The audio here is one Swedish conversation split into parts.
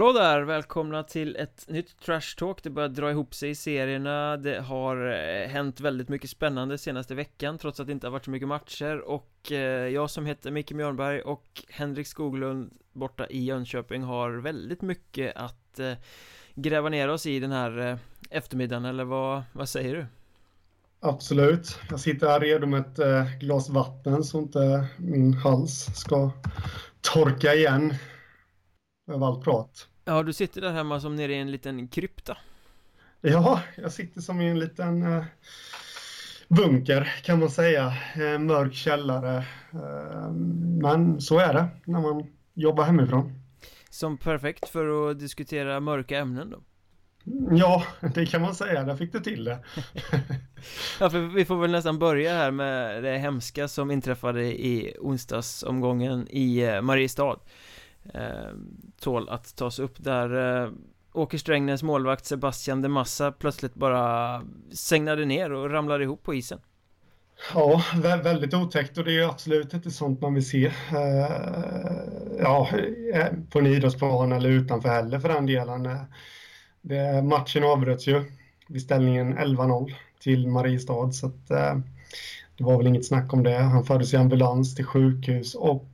Hallå där! Välkomna till ett nytt Trash Talk Det börjar dra ihop sig i serierna Det har eh, hänt väldigt mycket spännande senaste veckan Trots att det inte har varit så mycket matcher Och eh, jag som heter Micke Mjörnberg och Henrik Skoglund borta i Jönköping har väldigt mycket att eh, gräva ner oss i den här eftermiddagen Eller vad, vad säger du? Absolut. Jag sitter här redo med ett glas vatten så inte min hals ska torka igen av allt prat. Ja, du sitter där hemma som nere i en liten krypta. Ja, jag sitter som i en liten eh, bunker kan man säga. Eh, mörk källare. Eh, men så är det när man jobbar hemifrån. Som perfekt för att diskutera mörka ämnen då? Ja, det kan man säga. Där fick du till det. ja, för vi får väl nästan börja här med det hemska som inträffade i onsdagsomgången i eh, Mariestad eh, tål att tas upp där eh, Åker Strängnäs målvakt Sebastian de Massa plötsligt bara segnade ner och ramlade ihop på isen. Ja, väldigt otäckt och det är absolut inte sånt man vill se. Eh, ja, eh, på en idrottsplan eller utanför heller för den delen. Eh, det, matchen avbröts ju vid ställningen 11-0 till Mariestad så att, det var väl inget snack om det. Han fördes i ambulans till sjukhus och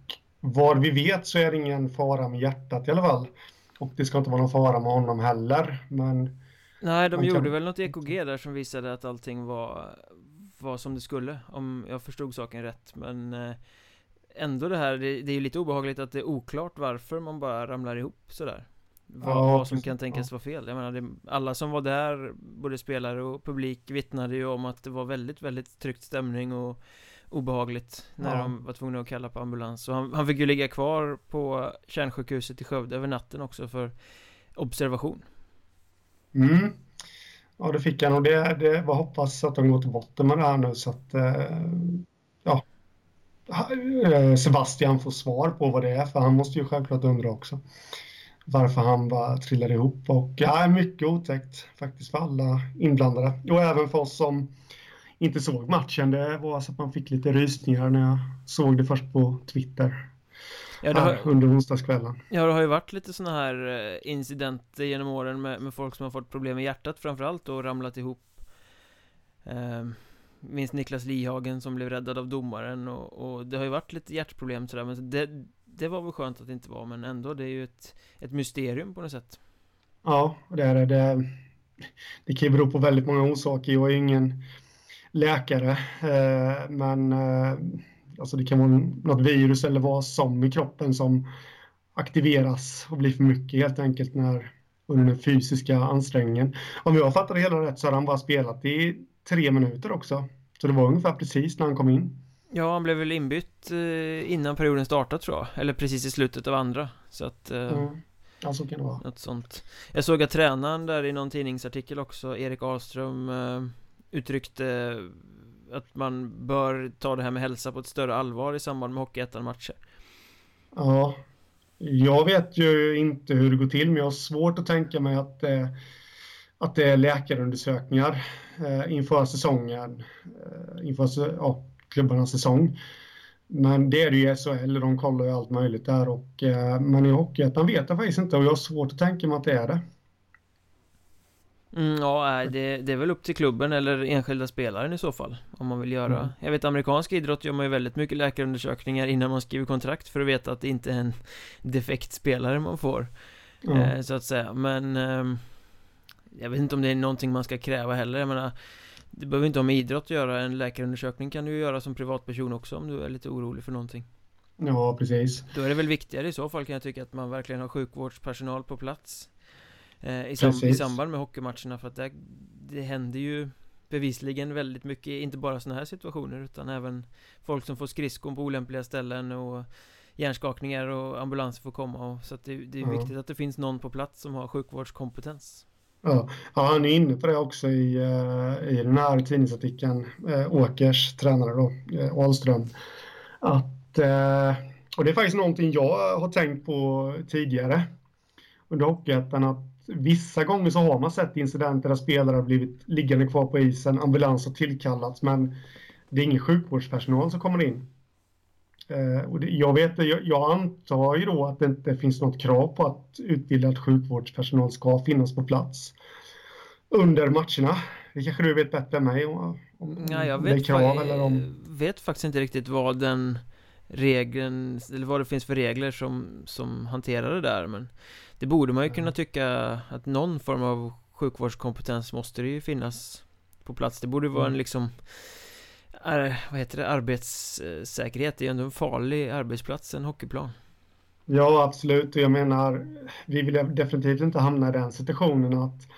vad vi vet så är det ingen fara med hjärtat i alla fall. Och det ska inte vara någon fara med honom heller, men... Nej, de gjorde kan... väl något EKG där som visade att allting var, var som det skulle, om jag förstod saken rätt, men... Eh, ändå det här, det, det är ju lite obehagligt att det är oklart varför man bara ramlar ihop sådär. Vad, ja, vad som kan tänkas ja. vara fel. Jag menar, det, alla som var där, både spelare och publik, vittnade ju om att det var väldigt, väldigt tryckt stämning och obehagligt när ja. de var tvungna att kalla på ambulans. Så han, han fick ju ligga kvar på kärnsjukhuset i Skövde över natten också för observation. Mm. Ja, det fick han och det, det var hoppas att de går till botten med det här nu så att eh, ja, eh, Sebastian får svar på vad det är för han måste ju självklart undra också varför han bara trillade ihop och ja, mycket otäckt faktiskt för alla inblandade och även för oss som inte såg matchen. Det var så att man fick lite rysningar när jag såg det först på Twitter. Ja, det har, under onsdagskvällen. Ja, det har ju varit lite sådana här eh, incidenter genom åren med, med folk som har fått problem med hjärtat framförallt och ramlat ihop. Eh, minns Niklas Lihagen som blev räddad av domaren och, och det har ju varit lite hjärtproblem sådär men det, det var väl skönt att det inte var men ändå det är ju ett, ett mysterium på något sätt. Ja, det är det. Det, det kan ju bero på väldigt många orsaker. Jag är ingen läkare. Eh, men eh, alltså det kan vara något virus eller vad som i kroppen som aktiveras och blir för mycket helt enkelt när under den fysiska ansträngningen. Om jag fattar det hela rätt så har han bara spelat i tre minuter också. Så det var ungefär precis när han kom in. Ja, han blev väl inbytt eh, innan perioden startade tror jag. Eller precis i slutet av andra. Så att... Mm. Ja, så kan det vara. Något sånt. Jag såg att tränaren där i någon tidningsartikel också, Erik Ahlström uttryckte eh, att man bör ta det här med hälsa på ett större allvar i samband med Hockeyettan-matcher. Ja, jag vet ju inte hur det går till, men jag har svårt att tänka mig att, eh, att det är läkarundersökningar eh, inför säsongen, eh, inför ja, klubbarnas säsong. Men det är det ju i SHL, de kollar ju allt möjligt där och eh, men i Hockeyettan vet jag faktiskt inte och jag har svårt att tänka mig att det är det. Mm, ja, det, det är väl upp till klubben eller enskilda spelaren i så fall Om man vill göra. Mm. Jag vet amerikansk idrott gör man ju väldigt mycket läkarundersökningar innan man skriver kontrakt För att veta att det inte är en defekt spelare man får. Mm. eh, Så att säga, men eh, Jag vet inte om det är någonting man ska kräva heller. Jag menar Det behöver inte ha med idrott att göra. En läkarundersökning kan du ju göra som privatperson också om du är lite orolig för någonting. Ja, precis. Då är det väl viktigare i så fall kan jag tycka att man verkligen har sjukvårdspersonal på plats Eh, i, sam i, samband med hockeymatcherna för att det, det händer ju bevisligen väldigt mycket, inte bara sådana här situationer utan även folk som får skridskon på olämpliga ställen och hjärnskakningar och ambulanser får komma och, så att det, det är ja. viktigt att det finns någon på plats som har sjukvårdskompetens. Ja, ja han är inne på det också i, uh, i den här tidningsartikeln, uh, Åkers tränare då, uh, Ahlström, att, uh, och det är faktiskt någonting jag har tänkt på tidigare under Hockeyettan, att vissa gånger så har man sett incidenter där spelare har blivit liggande kvar på isen, ambulans har tillkallats, men det är ingen sjukvårdspersonal som kommer in. Eh, och det, jag, vet, jag, jag antar ju då att det inte finns något krav på att utbildad sjukvårdspersonal ska finnas på plats under matcherna. Det kanske du vet bättre än mig om, om ja, jag vet, krav, eller om... vet faktiskt inte riktigt vad den regeln, eller vad det finns för regler som, som hanterar det där men Det borde man ju kunna tycka att någon form av sjukvårdskompetens måste det ju finnas på plats Det borde vara en mm. liksom vad heter det, arbetssäkerhet, det är ju ändå en farlig arbetsplats, en hockeyplan. Ja, absolut. Och jag menar, vi vill definitivt inte hamna i den situationen att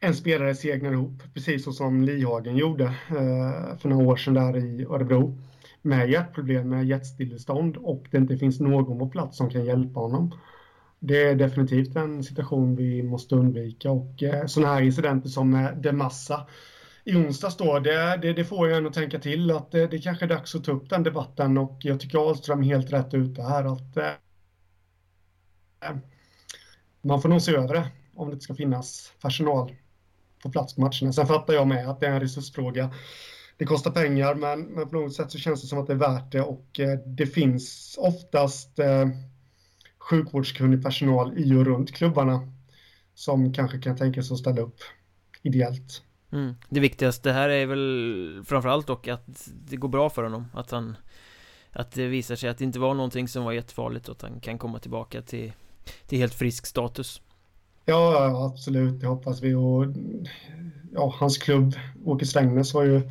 en spelare segnar ihop, precis så som Lihagen gjorde eh, för några år sedan där i Örebro med hjärtproblem, med hjärtstillestånd och det inte finns någon på plats som kan hjälpa honom. Det är definitivt en situation vi måste undvika och eh, sådana här incidenter som eh, med Demassa i onsdags då, det, det, det, får jag en att tänka till att det, det kanske är dags att ta upp den debatten och jag tycker Ahlström är helt rätt ute här att eh, man får nog se över det om det ska finnas personal på plats på matcherna. Sen fattar jag med att det är en resursfråga. Det kostar pengar men, men på något sätt så känns det som att det är värt det. Och eh, det finns oftast eh, sjukvårdskunnig personal i och runt klubbarna som kanske kan tänka sig att ställa upp ideellt. Mm. Det viktigaste här är väl framförallt dock att det går bra för honom. Att han Att det visar sig att det inte var någonting som var jättefarligt och att han kan komma tillbaka till Till helt frisk status. Ja, absolut, det hoppas vi. Och Ja, hans klubb Åke Strängnäs har ju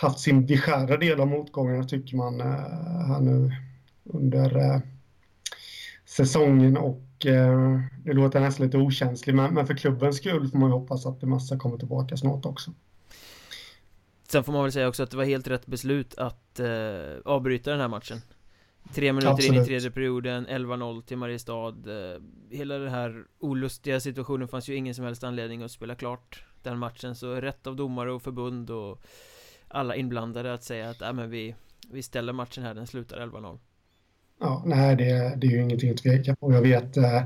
Haft sin beskärda del av motgångarna tycker man eh, här nu Under eh, Säsongen och eh, det låter nästan lite okänsligt, men, men för klubbens skull får man ju hoppas att det massa kommer tillbaka snart också. Sen får man väl säga också att det var helt rätt beslut att eh, avbryta den här matchen. Tre minuter Absolut. in i tredje perioden, 11-0 till Mariestad. Eh, hela den här olustiga situationen fanns ju ingen som helst anledning att spela klart den matchen. Så rätt av domare och förbund och alla inblandade att säga att äh, men vi, vi ställer matchen här, den slutar 11-0. Ja, nej, det, det är ju ingenting att tveka på. Jag vet, eh,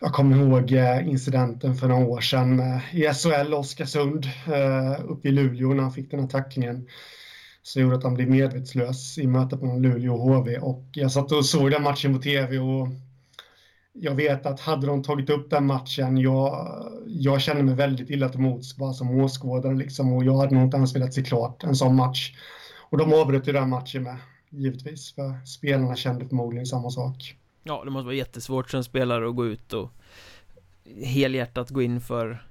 jag kommer ihåg eh, incidenten för några år sedan eh, i SHL Oskarsund eh, uppe i Luleå när han fick den här tacklingen som gjorde att han blev medvetslös i mötet mellan Luleå och HV. Och jag satt och såg den matchen på tv och jag vet att hade de tagit upp den matchen, jag, jag kände mig väldigt illa till mods bara som åskådare liksom och jag hade nog inte ens velat se klart en sån match. Och de avbröt ju den matchen med givetvis. För spelarna kände förmodligen samma sak. Ja, det måste vara jättesvårt som spelare att gå ut och helhjärtat gå in för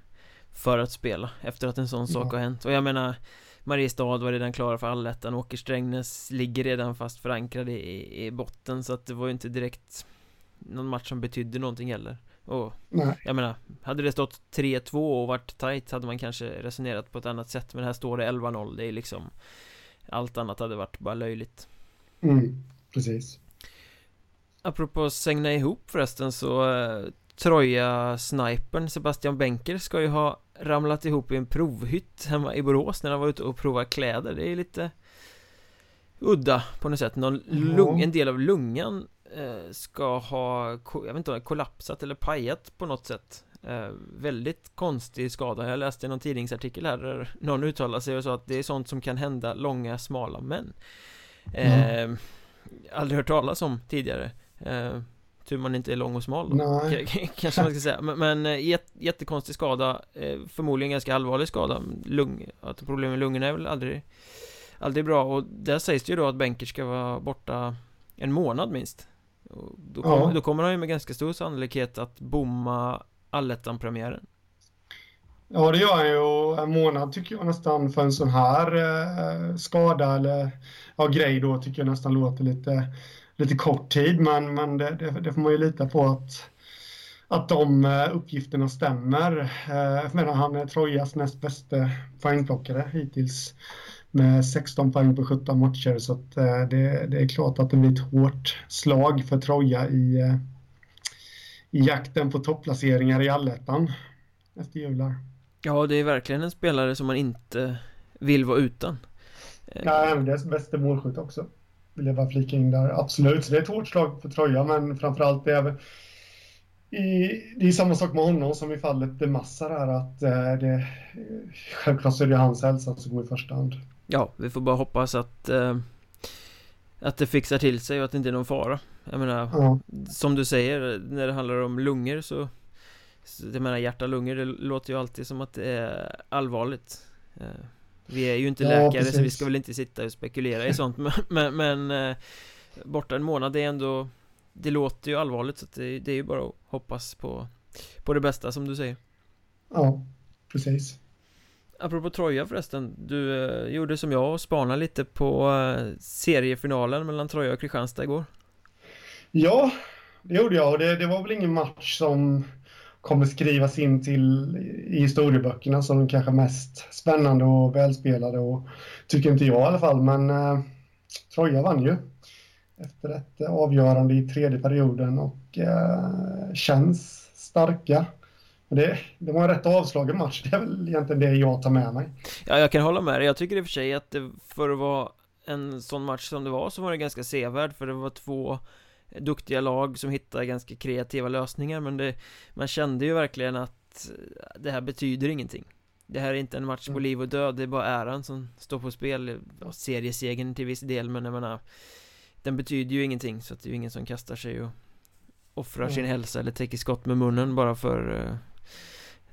för att spela efter att en sån sak ja. har hänt. Och jag menar Mariestad var redan klara för allettan, Åker Strängnäs ligger redan fast förankrad i, i botten så att det var ju inte direkt någon match som betydde någonting heller. Och Nej. jag menar, hade det stått 3-2 och varit tight hade man kanske resonerat på ett annat sätt men här står det 11-0, det är liksom Allt annat hade varit bara löjligt Mm, precis. Apropå sänga ihop förresten så eh, Troja-snipern Sebastian Benker ska ju ha ramlat ihop i en provhytt hemma i Borås när han var ute och provade kläder Det är lite udda på något sätt Någon lung, en del av lungan ska ha, jag vet inte kollapsat eller pajat på något sätt. Eh, Väldigt konstig skada. Jag läste någon tidningsartikel här där någon uttalade sig och sa att det är sånt som kan hända långa, smala män. Eh, aldrig hört talas om tidigare. Eh, Tur man inte är lång och smal då Kanske man ska säga. Men, men eh, jät, jättekonstig skada. Eh, Förmodligen ganska allvarlig skada. Lung, att problem med lungorna är väl aldrig Aldrig bra. Och där sägs det ju då att Benker ska vara borta En månad minst och då, kom, ja. då kommer han ju med ganska stor sannolikhet att bomma allettan-premiären Ja, det gör han ju. Och en månad tycker jag nästan för en sån här eh, skada eller ja, grej då tycker jag nästan låter lite, lite kort tid. Men, men det, det, det får man ju lita på att, att de uh, uppgifterna stämmer. Jag menar, han är Trojas näst bästa poängplockare hittills med 16 poäng på 17 matcher. Så att, uh, det, det, är klart att det blir ett hårt slag för Troja i, uh, i jakten på topplaceringar i allettan efter jular. Ja, det är verkligen en spelare som man inte vill vara utan. Nej, men det är bästa målskytt också. Vill jag bara flika in där. Absolut, så det är ett hårt slag för Troja, men framförallt det är i, det är samma sak med honom som i fallet De Massa där att eh, det, självklart så är det hans hälsa som går i första hand. Ja, vi får bara hoppas att eh, Att det fixar till sig och att det inte är någon fara Jag menar, Ja. som du säger, när det handlar om lungor så så Jag menar hjärta, lungor, det låter ju alltid som att det är allvarligt Eh, Vi är ju inte Ja, läkare så vi precis. ska väl inte sitta och spekulera i sånt men, men, eh, Borta en månad, är ändå Det låter ju allvarligt så det, det är ju bara att hoppas på På det bästa som du säger ja, precis. Apropå Troja förresten, du eh, gjorde som jag och spanade lite på eh, seriefinalen mellan Troja och Kristianstad igår Ja, det gjorde jag och det, det var väl ingen match som kommer skrivas in till i historieböckerna som den kanske mest spännande och välspelade och tycker inte jag i alla fall. Men eh, Troja vann ju efter ett avgörande i tredje perioden och eh, känns starka. Det, det var en rätt avslagen match, det är väl egentligen det jag tar med mig. Ja, jag kan hålla med dig. Jag tycker i och för sig att det, för att vara en sån match som det var så var det ganska sevärd för det var två duktiga lag som hittade ganska kreativa lösningar men det, man kände ju verkligen att det här betyder ingenting. Det här är inte en match på Mm. liv och död, det är bara äran som står på spel. Seriesegern till viss del, men jag menar Den betyder ju ingenting så att det är ju ingen som kastar sig och offrar sin Mm. hälsa eller täcker skott med munnen bara för eh,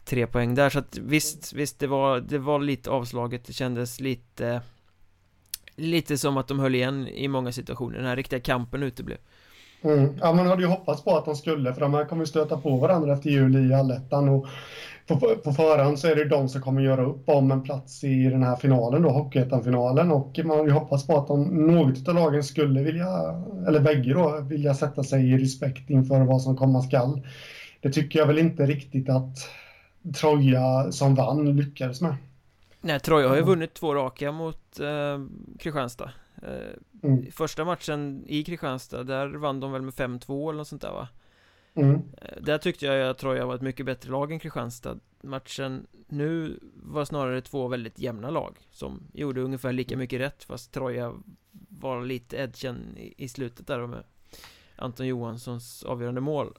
tre poäng där så att visst, visst det var, det var lite avslaget, det kändes lite Lite som att de höll igen i många situationer, den här riktiga kampen uteblev. Mm. Ja, man hade ju hoppats på att de skulle, för de här kommer ju stöta på varandra efter jul i allettan och på, på förhand så är det ju de som kommer göra upp om en plats i den här finalen då, Hockeyettan-finalen. Och man hade ju hoppats på att de, något av lagen skulle vilja, eller bägge då, vilja sätta sig i respekt inför vad som komma skall. Det tycker jag väl inte riktigt att Troja som vann lyckades med. Nej, Troja har ju vunnit två raka mot eh, Kristianstad eh, Mm. Första matchen i Kristianstad, där vann de väl med 5-2 eller något sånt där va? Mm. Eh, Där tyckte jag att Troja var ett mycket bättre lag än Kristianstad Matchen nu var snarare två väldigt jämna lag Som gjorde ungefär lika mycket rätt fast Troja var lite edgen i, i slutet där med Anton Johanssons avgörande mål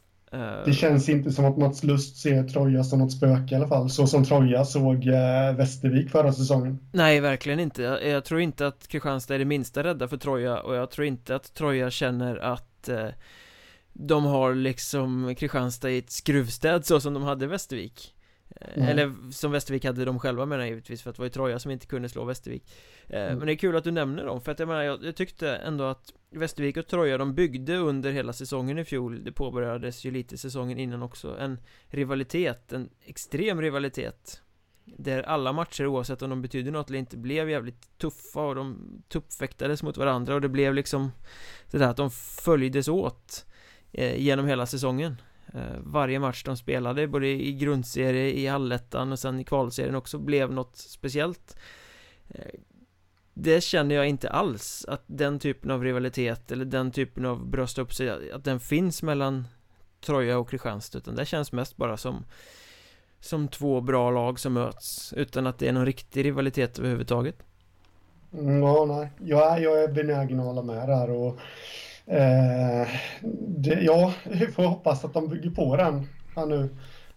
Det känns inte som att Mats Lust ser Troja som något spöke i alla fall, så som Troja såg eh, Västervik förra säsongen. Nej, verkligen inte. Jag, jag tror inte att Kristianstad är det minsta rädda för Troja och jag tror inte att Troja känner att eh, de har liksom Kristianstad i ett skruvstäd så som de hade Västervik. Mm. Eller som Västervik hade de själva menar jag givetvis för att det var ju Troja som inte kunde slå Västervik. Eh, Mm. Men det är kul att du nämner dem för att jag menar jag, jag tyckte ändå att Västervik och Troja de byggde under hela säsongen i fjol Det påbörjades ju lite säsongen innan också En rivalitet, en extrem rivalitet där alla matcher oavsett om de betyder något eller inte blev jävligt tuffa och de tuppfäktades mot varandra och det blev liksom Det där att de följdes åt eh, Genom hela säsongen Eh, varje match de spelade både i grundserie, i allettan och sen i kvalserien också blev något speciellt eh, Det känner jag inte alls att den typen av rivalitet eller den typen av brösta upp sig Att den finns mellan Troja och Kristianstad utan det känns mest bara som som två bra lag som möts utan att det är någon riktig rivalitet överhuvudtaget. Mm, ja, nej. Jag, är- jag är benägen att hålla med där och eh, det, ja, vi får hoppas att de bygger på den här nu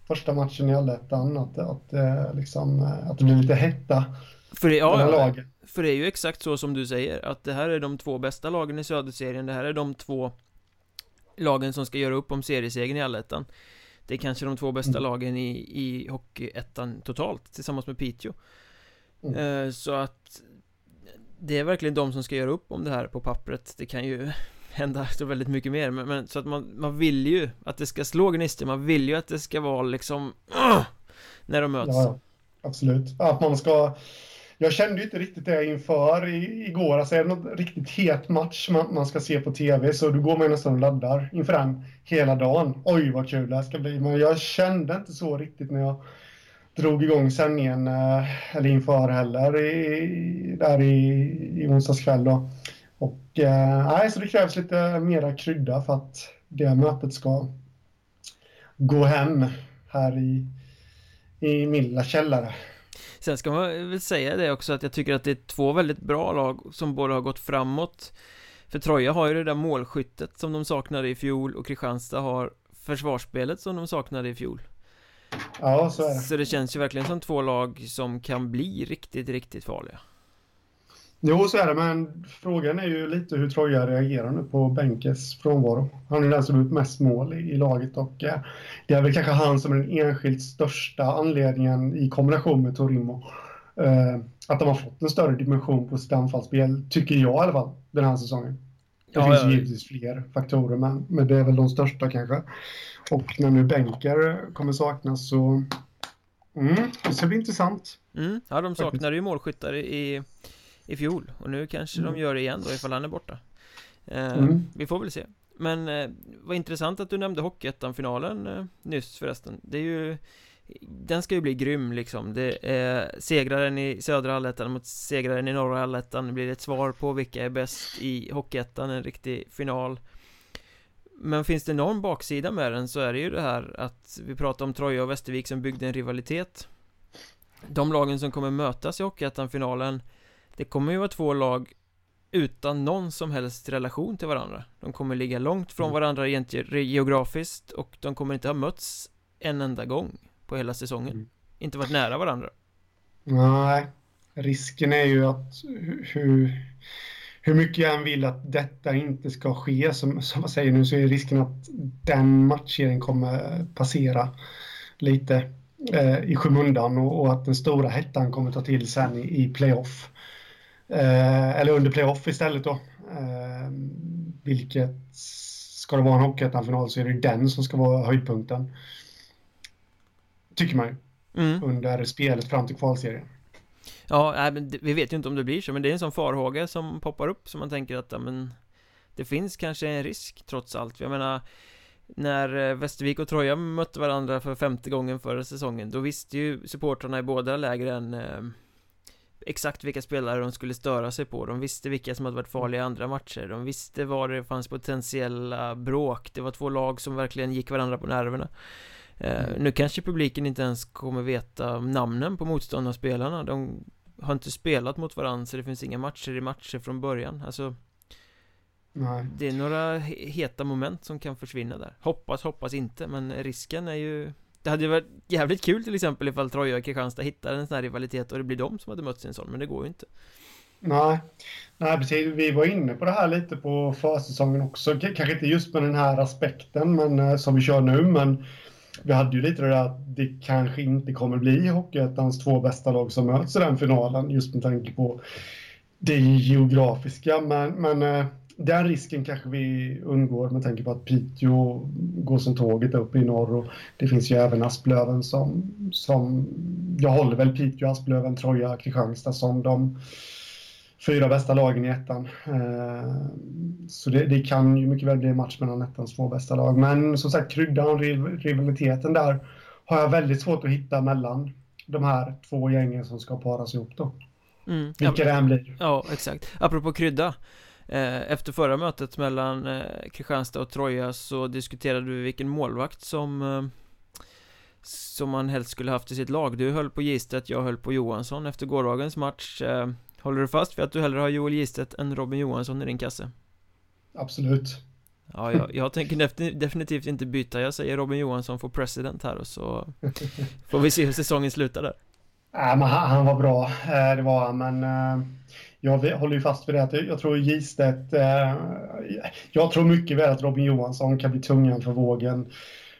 första matchen i allettan, att, att, eh, liksom, eh, att det blir lite hetta För det, ja, för det är ju exakt så som du säger att det här är de två bästa lagen i söderserien, det här är de två lagen som ska göra upp om seriesegern i allettan. Det är kanske de två bästa Mm. lagen i, i hockeyettan totalt tillsammans med Piteå. Mm. Eh, så att det är verkligen de som ska göra upp om det här på pappret. Det kan ju hända så väldigt mycket mer men, men så att man, man vill ju att det ska slå gnistor, man vill ju att det ska vara liksom uh, när de möts. Ja, absolut. Att man ska... Jag kände ju inte riktigt det inför i, igår. Alltså är det någon riktigt het match man, man ska se på tv så då går man ju nästan och laddar inför den hela dagen. Oj, vad kul det här ska bli. Men jag kände inte så riktigt när jag drog igång sändningen, eh, eller inför heller, i, där i, i onsdags kväll då. Eh, nej, så det krävs lite mera krydda för att det mötet ska gå hem här i, i min lilla källare. Sen ska man väl säga det också att jag tycker att det är två väldigt bra lag som båda har gått framåt För Troja har ju det där målskyttet som de saknade i fjol och Kristianstad har försvarsspelet som de saknade i fjol Ja, så är det. Så det känns ju verkligen som två lag som kan bli riktigt, riktigt farliga Jo, så är det, men frågan är ju lite hur Troja reagerar nu på Benkes frånvaro. Han är den som gjort mest mål i, i laget och eh, det är väl kanske han som är den enskilt största anledningen i kombination med Torimo. Eh, att de har fått en större dimension på sitt anfallsspel, tycker jag i alla fall, den här säsongen. Det ja, finns ja. givetvis fler faktorer, men, men det är väl de största kanske. Och när nu Benker kommer saknas så... Mm, det ska bli intressant. Mm, ja, de saknade ju målskyttar i i fjol. Och nu kanske mm. de gör det igen då ifall han är borta. Eh, mm. Vi får väl se. Men eh, vad intressant att du nämnde Hockeyettan-finalen eh, nyss förresten. Det är ju Den ska ju bli grym liksom. Det är segraren i södra allettan mot segraren i norra allettan blir ett svar på vilka är bäst i Hockeyettan, en riktig final. Men finns det någon baksida med den så är det ju det här att vi pratar om Troja och Västervik som byggde en rivalitet. De lagen som kommer mötas i Hockeyettan-finalen det kommer ju vara två lag utan någon som helst relation till varandra De kommer ligga långt från mm. varandra rent geografiskt och de kommer inte ha mötts en enda gång på hela säsongen mm. Inte varit nära varandra Nej Risken är ju att hur, hur mycket jag än vill att detta inte ska ske som, som jag säger nu så är risken att den matchen kommer passera lite eh, i skymundan och, och, att den stora hettan kommer ta till sen i, i playoff. Eh, eller under playoff istället då. Eh, vilket ska det vara en Hockeyettan-final så är det den som ska vara höjdpunkten. Tycker man ju. Mm. Under spelet fram till kvalserien. Ja, vi vet ju inte om det blir så, men det är en sån farhåga som poppar upp som man tänker att, men det finns kanske en risk trots allt. Jag menar, när eh, Västervik och Troja mötte varandra för femte gången förra säsongen, då visste ju supportrarna i båda lägren exakt vilka spelare de skulle störa sig på. De visste vilka som hade varit farliga i andra matcher. De visste var det fanns potentiella bråk. Det var två lag som verkligen gick varandra på nerverna. Eh, mm. Nu kanske publiken inte ens kommer veta namnen på motståndarspelarna. De har inte spelat mot varandra så det finns inga matcher i matcher från början. Alltså Nej. Det är några heta moment som kan försvinna där. Hoppas, hoppas inte men risken är ju det hade ju varit jävligt kul till exempel ifall Troja och Kristianstad hittade en sån här rivalitet och det blir de som hade mötts i en sån, men det går ju inte. Nej, nej precis. Vi var inne på det här lite på försäsongen också. Kanske inte just med den här aspekten men, eh, som vi kör nu, men vi hade ju lite det där att det kanske inte kommer bli Hockeyettans två bästa lag som möts i den finalen, just med tanke på det geografiska. Men, men eh, den risken kanske vi undgår med tanke på att Piteå går som tåget upp i norr och det finns ju även Asplöven som, som jag håller väl Piteå, Asplöven, Troja, Kristianstad som de fyra bästa lagen i ettan. Eh, så det, det, kan ju mycket väl bli en match mellan ettans två bästa lag. Men som sagt, kryddan, rivaliteten där har jag väldigt svårt att hitta mellan de här två gängen som ska paras ihop då. Mm, Vilka det än blir. Ja, exakt. Apropå krydda. Eh, efter förra mötet mellan eh, Kristianstad och Troja så diskuterade vi vilken målvakt som eh, Som man helst skulle haft i sitt lag. Du höll på Gistet, jag höll på Johansson efter gårdagens match. Håller du fast vid att du hellre har Joel Gistet än Robin Johansson i din kasse? Absolut. Ja, jag, jag tänker definitivt inte byta. Jag säger Robin Johansson får president här och så Får vi se hur säsongen slutar där. Nej, men han, han var bra, det var han, men jag håller ju fast vid det att jag tror Gistet, eh, jag tror mycket väl att Robin Johansson kan bli tungan för vågen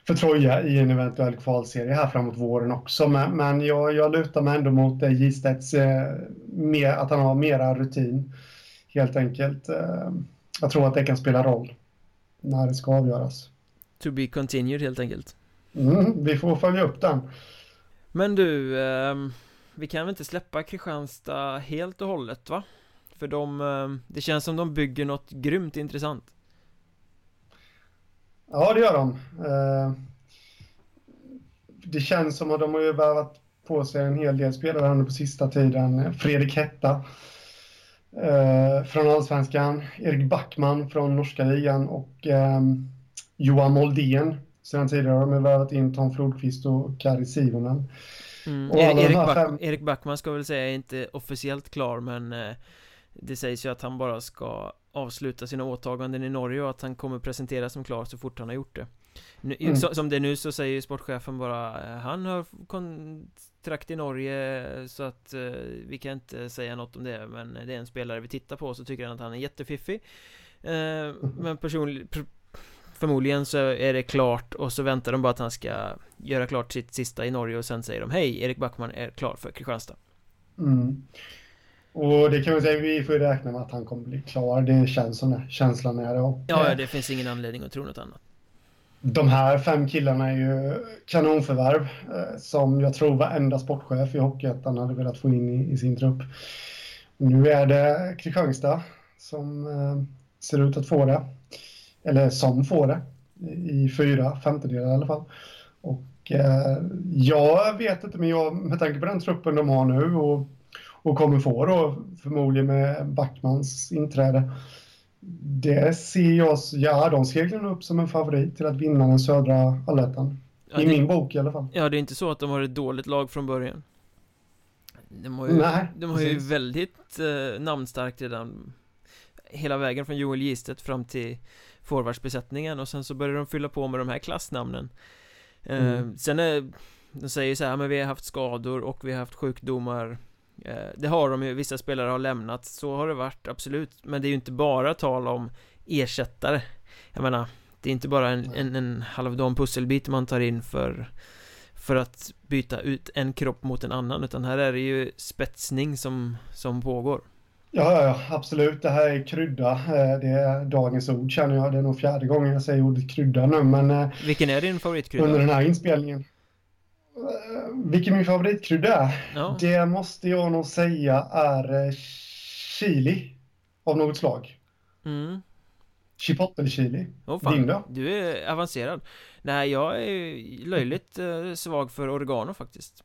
för Troja i en eventuell kvalserie här framåt våren också. Men, men jag, jag lutar mig ändå mot eh, Gistedts, eh, mer, att han har mera rutin helt enkelt. Eh, jag tror att det kan spela roll när det ska avgöras. To be continued helt enkelt. Mm, vi får följa upp den. Men du, eh, vi kan väl inte släppa Kristianstad helt och hållet va? För de, eh, det känns som de bygger något grymt intressant. Ja det gör de. Eh, det känns som att de har ju värvat på sig en hel del spelare nu på sista tiden. Fredrik Hetta eh, från Allsvenskan. Erik Backman från norska ligan och Johan Moldén sedan tidigare har de värvat in Tom Flodqvist och Kari Sivonen. Mm. Erik, Back, fem... Erik Backman ska väl säga är inte officiellt klar men eh, Det sägs ju att han bara ska avsluta sina åtaganden i Norge och att han kommer presenteras som klar så fort han har gjort det nu, mm. Som det är nu så säger sportchefen bara eh, Han har kontrakt i Norge Så att uh, vi kan inte säga något om det Men det är en spelare vi tittar på så tycker han att han är jättefiffig uh, Men personligen Förmodligen så är det klart och så väntar de bara att han ska göra klart sitt sista i Norge och sen säger de Hej, Erik Backman är klar för Kristianstad mm. Och det kan vi säga, vi får räkna med att han kommer bli klar. Det känns som det. Känslan är. Och, ja, det finns ingen anledning att tro något annat. De här fem killarna är ju kanonförvärv eh, som jag tror varenda sportchef i Hockeyettan hade velat få in i, i, sin trupp. Nu är det Kristianstad som eh, ser ut att få det. Eller som får det. I fyra femtedelar i alla fall. Och eh, jag vet inte, men jag, med tanke på den truppen de har nu och och kommer få då förmodligen med Backmans inträde. Det ser jag, ja de seglar upp som en favorit till att vinna den södra allettan. Ja, I det, min bok i alla fall. Ja, det är inte så att de har ett dåligt lag från början. De har ju, Nej, de har ju väldigt eh, namnstarkt redan Hela vägen från Joel Gistet fram till forwardsbesättningen och sen så börjar de fylla på med de här klassnamnen. Eh, mm. Sen är De säger så här, men vi har haft skador och vi har haft sjukdomar. Eh, det har de ju, vissa spelare har lämnat, så har det varit absolut. Men det är ju inte bara tal om ersättare. Jag menar, det är inte bara en, en, en halvdan pusselbit man tar in för För att byta ut en kropp mot en annan Utan här är det ju spetsning som, som pågår Ja, ja, absolut. Det här är krydda. Eh, det är dagens ord känner jag. Det är nog fjärde gången jag säger ordet krydda nu, men... Eh, Vilken är din favoritkrydda? Under den här inspelningen. Vilken min favoritkrydda är? Ja. Det måste jag nog säga är eh, chili av något slag. Mm. Chipotle-chili. Oh, Din då? Du är avancerad. Nej, jag är löjligt eh, svag för oregano faktiskt.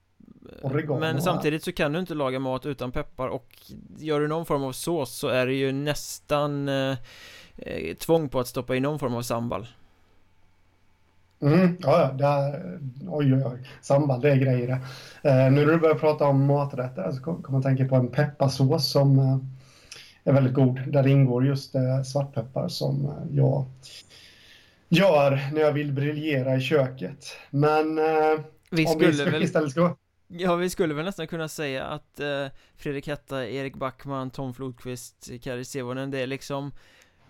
Oregano, Men samtidigt så kan du inte laga mat utan peppar och gör du någon form av sås så är det ju nästan eh, eh tvång på att stoppa in någon form av sambal. Mm, ja, det är, oj, oj, oj. Sambal, det är grejer det. Eh, nu när du börjar prata om maträtter så kommer man tänka på en pepparsås som eh, är väldigt god. Där ingår just eh, svartpeppar som eh, jag gör när jag vill briljera i köket. Men eh, vi om vi väl... istället ska... Ja, vi skulle väl nästan kunna säga att eh, Fredrik Hetta, Erik Backman, Tom Flodqvist, Kari Sevonen, det är liksom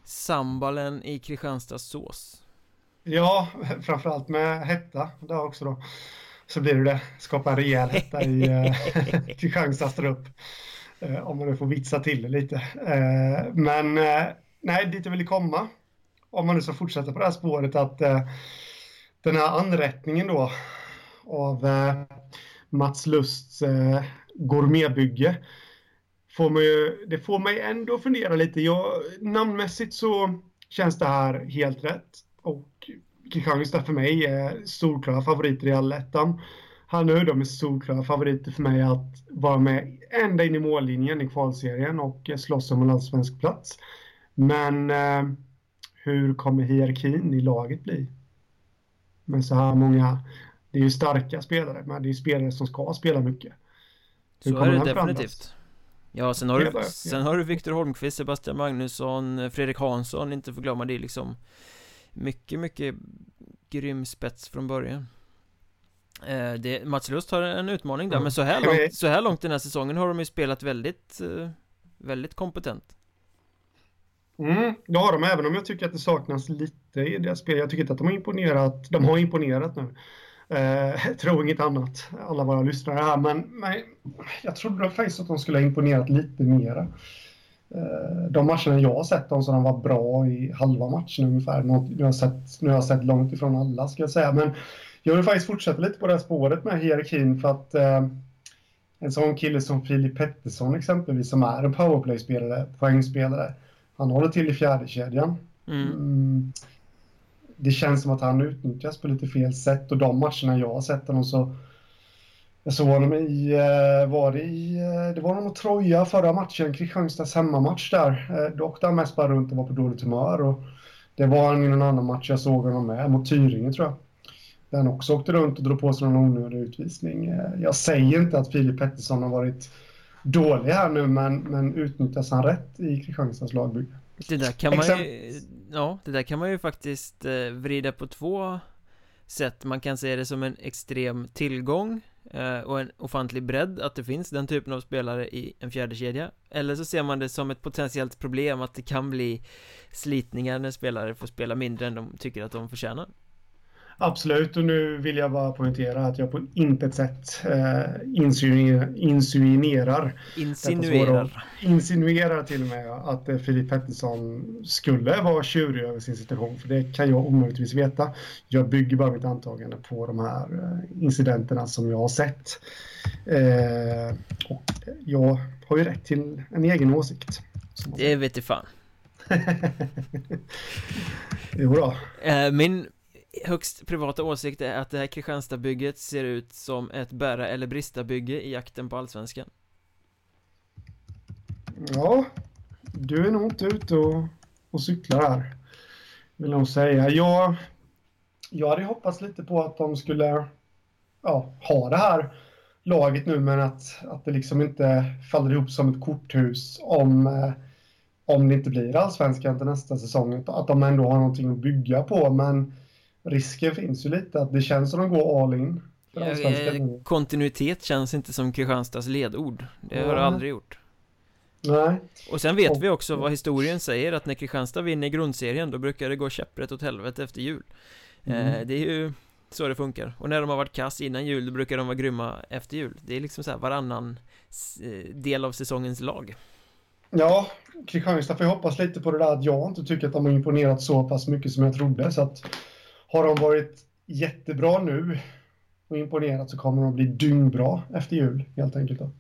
sambalen i Kristianstads sås. Ja, framförallt med hetta där också då. Så blir det det. Skapa en rejäl hetta i eh, Kristianstads trupp. Eh, om man nu får vitsa till det lite. Eh, men eh, nej, dit jag ville komma. Om man nu ska fortsätta på det här spåret att eh, den här anrättningen då av eh, Mats Lusts eh, gourmetbygge får mig, det får mig ändå fundera lite. Jag, namnmässigt så känns det här helt rätt och Kristianstad för mig är solklara favoriter i allettan. Han och de är solklara favoriter för mig att vara med ända in i mållinjen i kvalserien och slåss om en allsvensk plats. Men eh, hur kommer hierarkin i laget bli? Med så här många, det är ju starka spelare, men det är spelare som ska spela mycket. Hur så är det definitivt. Ja, sen har, du, sen har du Viktor Holmqvist, Sebastian Magnusson, Fredrik Hansson, inte för glömma det liksom mycket, mycket grym spets från början eh, det, Mats Lust har en utmaning där, mm. men så här, långt, så här långt den här säsongen har de ju spelat väldigt, eh, väldigt kompetent Mm, det har de, även om jag tycker att det saknas lite i deras spel. Jag tycker inte att de har imponerat. De har imponerat nu. Eh, tror inget annat, alla våra lyssnare här, men, men jag trodde faktiskt att de skulle ha imponerat lite mera. Eh, de matcherna jag har sett dem så de var bra i halva matchen ungefär. Nu har jag sett, nu har jag sett långt ifrån alla ska jag säga. Men jag vill faktiskt fortsätta lite på det här spåret med hierarkin för att eh, en sån kille som Filip Pettersson exempelvis som är en powerplay-spelare, poängspelare. Han håller till i fjärde kedjan. Mm. Mm, det känns som att han utnyttjas på lite fel sätt och de matcherna jag har sett honom så jag såg honom i, eh, var det i, eh, det var nog Troja förra matchen, Kristianstads hemmamatch där. Eh, då åkte han mest bara runt och var på dåligt humör. Och det var han i någon annan match jag såg honom med, mot Tyringe tror jag. Där han också åkte runt och drog på sig någon onödig utvisning. Jag säger inte att Filip Pettersson har varit dålig här nu, men, men utnyttjas han rätt i Kristianstads lagbygge? Det där kan man ju, ja, det där kan man ju faktiskt eh, vrida på två sätt. Man kan se det som en extrem tillgång eh, och en ofantlig bredd att det finns den typen av spelare i en fjärde kedja Eller så ser man det som ett potentiellt problem att det kan bli slitningar när spelare får spela mindre än de tycker att de förtjänar. Absolut, och nu vill jag bara poängtera att jag på intet sätt eh, insinuerar, insinuerar, insinuerar. insinuerar till och med att eh, Filip Pettersson skulle vara tjurig över sin situation, för det kan jag omöjligtvis veta. Jag bygger bara mitt antagande på de här eh, incidenterna som jag har sett. Eh, och jag har ju rätt till en egen åsikt. Det vet du fan. jo då. Eh, min högst privata åsikt är att det här Kristianstadsbygget ser ut som ett bära eller brista-bygge i jakten på allsvenskan. Ja, du är nog inte ute och, och cyklar här, vill jag nog säga. Jag, jag hade hoppats lite på att de skulle ja, ha det här laget nu, men att, att det liksom inte faller ihop som ett korthus om, eh, om det inte blir allsvenskan till nästa säsong. Att de ändå har någonting att bygga på, men risken finns ju lite att det känns som att de går all in. Ja, eh, kontinuitet känns inte som Kristianstads ledord. Det har det aldrig gjort. Nej. Och sen vet vi också vad historien säger att när Kristianstad vinner grundserien då brukar det gå käpprätt åt helvete efter jul. Mm. Eh, det är ju så det funkar. Och när de har varit kass innan jul då brukar de vara grymma efter jul. Det är liksom så här varannan eh, del av säsongens lag. Ja, Kristianstad får jag hoppas lite på det där att jag inte tycker att de har imponerat så pass mycket som jag trodde. Så att har de varit jättebra nu och imponerat så kommer de bli dyngbra efter jul helt enkelt. Då.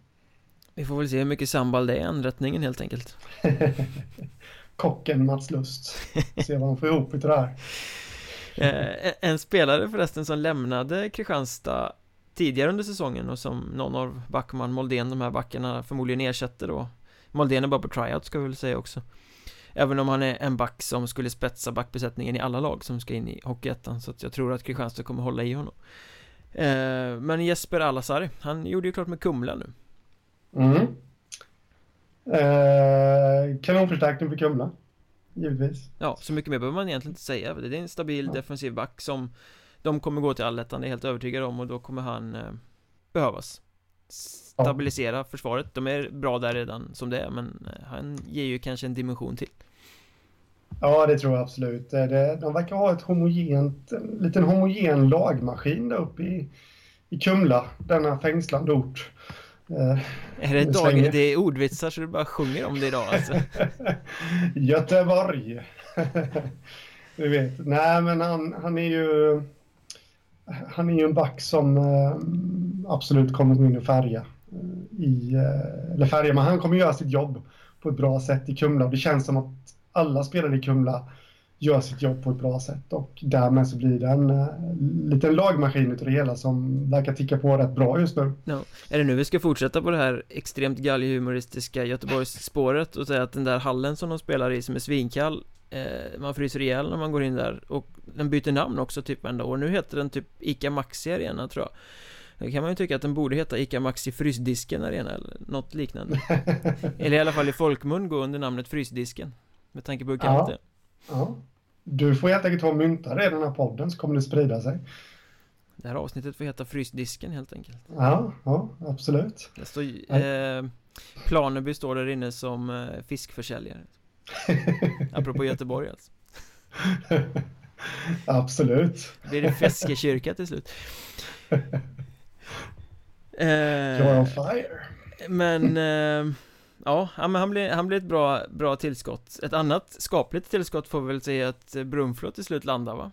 Vi får väl se hur mycket sambal det är i anrättningen helt enkelt. Kocken Mats Lust. Se vad han får ihop utav det här. Eh, en spelare förresten som lämnade Kristianstad tidigare under säsongen och som någon av Backman, Moldén, de här backarna förmodligen ersätter då Moldén är bara på tryout ska vi väl säga också Även om han är en back som skulle spetsa backbesättningen i alla lag som ska in i Hockeyettan Så att jag tror att Kristianstad kommer hålla i honom. Eh, Men Jesper Alasari, han gjorde ju klart med Kumla nu. Mm. Eh, Kanonförstärkning för Kumla Givetvis. Ja, så mycket mer behöver man egentligen inte säga. Det är en stabil ja. defensiv back som De kommer gå till allettan, det är helt övertygad om och då kommer han eh, Behövas Stabilisera försvaret, de är bra där redan som det är men eh, han ger ju kanske en dimension till Ja, det tror jag absolut. Det, de verkar ha ett homogent, en liten homogen lagmaskin där uppe i, i Kumla, denna fängslande ort. Eh, är det dag, det är ordvitsar så du bara sjunger om det idag alltså? Göteborg! du vet, nej men han, han är ju han är ju en back som eh, absolut kommer gå in och färga eh, i, eh, eller färga, men han kommer göra sitt jobb på ett bra sätt i Kumla. Det känns som att alla spelare i Kumla gör sitt jobb på ett bra sätt och därmed så blir det en uh, liten lagmaskin utav det hela som verkar ticka på rätt bra just nu. Ja. Är det nu vi ska fortsätta på det här extremt galghumoristiska Göteborgsspåret och säga att den där hallen som de spelar i som är svinkall eh, man fryser ihjäl när man går in där och den byter namn också typ varenda år. Nu heter den typ ICA Maxi Arena tror jag. Då kan man ju tycka att den borde heta ICA Maxi Frysdisken Arena eller något liknande. Eller i alla fall i folkmun gå under namnet Frysdisken Med tanke på hur kallt det är. Ja. Du får helt enkelt ta och mynta det i den här podden så kommer det sprida sig. Det här avsnittet får heta Frysdisken helt enkelt. Ja, ja absolut. Det står eh, Planeby står där inne som eh, fiskförsäljare Apropå Göteborg alltså Absolut Blir det Feskekyrka till slut eh, You're on fire Men eh, Ja, men han blir, han blir ett bra, bra tillskott Ett annat skapligt tillskott får vi väl säga att Brunflo till slut landar va?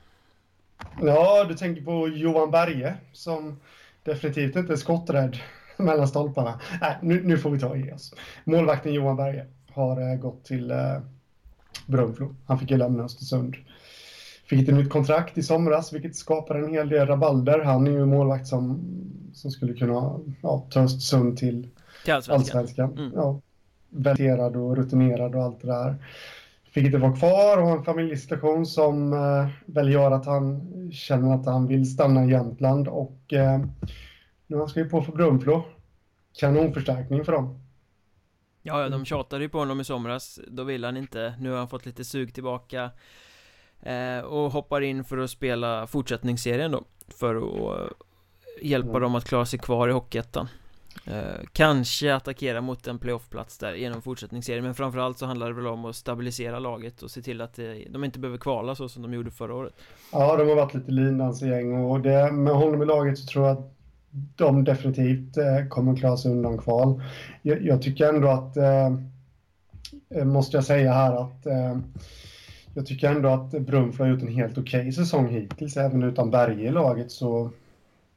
Ja, du tänker på Johan Berge som definitivt inte är skotträdd mellan stolparna. Nej, nu, nu får vi ta i oss. Målvakten Johan Berge har äh, gått till äh, Brunflo. Han fick ju lämna Östersund. Fick ett nytt kontrakt i somras, vilket skapar en hel del rabalder. Han är ju målvakt som, som skulle kunna ja, ta Östersund till, till allsvenskan. allsvenskan. Mm. Ja, och rutinerad och allt det där. Fick inte vara kvar och har en familjesituation som eh, väl gör att han känner att han vill stanna i Jämtland och eh, nu har han skrivit på för Brunflo. Kanonförstärkning för dem. Ja, ja, de tjatade ju på honom i somras. Då ville han inte. Nu har han fått lite sug tillbaka eh, Och hoppar in för att spela fortsättningsserien då För att eh, hjälpa mm. dem att klara sig kvar i Hockeyettan. Eh, Kanske attackera mot en playoffplats där genom fortsättningsserien Men framförallt så handlar det väl om att stabilisera laget och se till att det, de inte behöver kvala så som de gjorde förra året. Ja, de har varit lite lindansgäng och det, med honom i laget så tror jag att de definitivt eh, kommer klara sig undan kval. Jag, jag tycker ändå att, eh, eh, måste jag säga här att eh, jag tycker ändå att Brunflo har gjort en helt okej okay säsong hittills, även utan Berge i laget så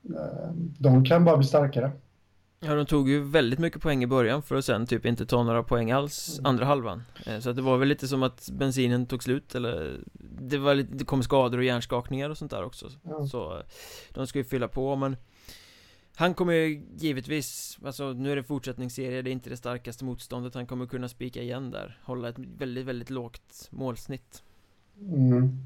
eh, de kan bara bli starkare. Ja, de tog ju väldigt mycket poäng i början för att sen typ inte ta några poäng alls mm. andra halvan eh, Så att det var väl lite som att bensinen tog slut eller Det var lite, det kom skador och hjärnskakningar och sånt där också ja. Så de ska ju fylla på men han kommer ju givetvis, alltså nu är det fortsättningsserie, det är inte det starkaste motståndet. Han kommer kunna spika igen där, hålla ett väldigt, väldigt lågt målsnitt. Mm.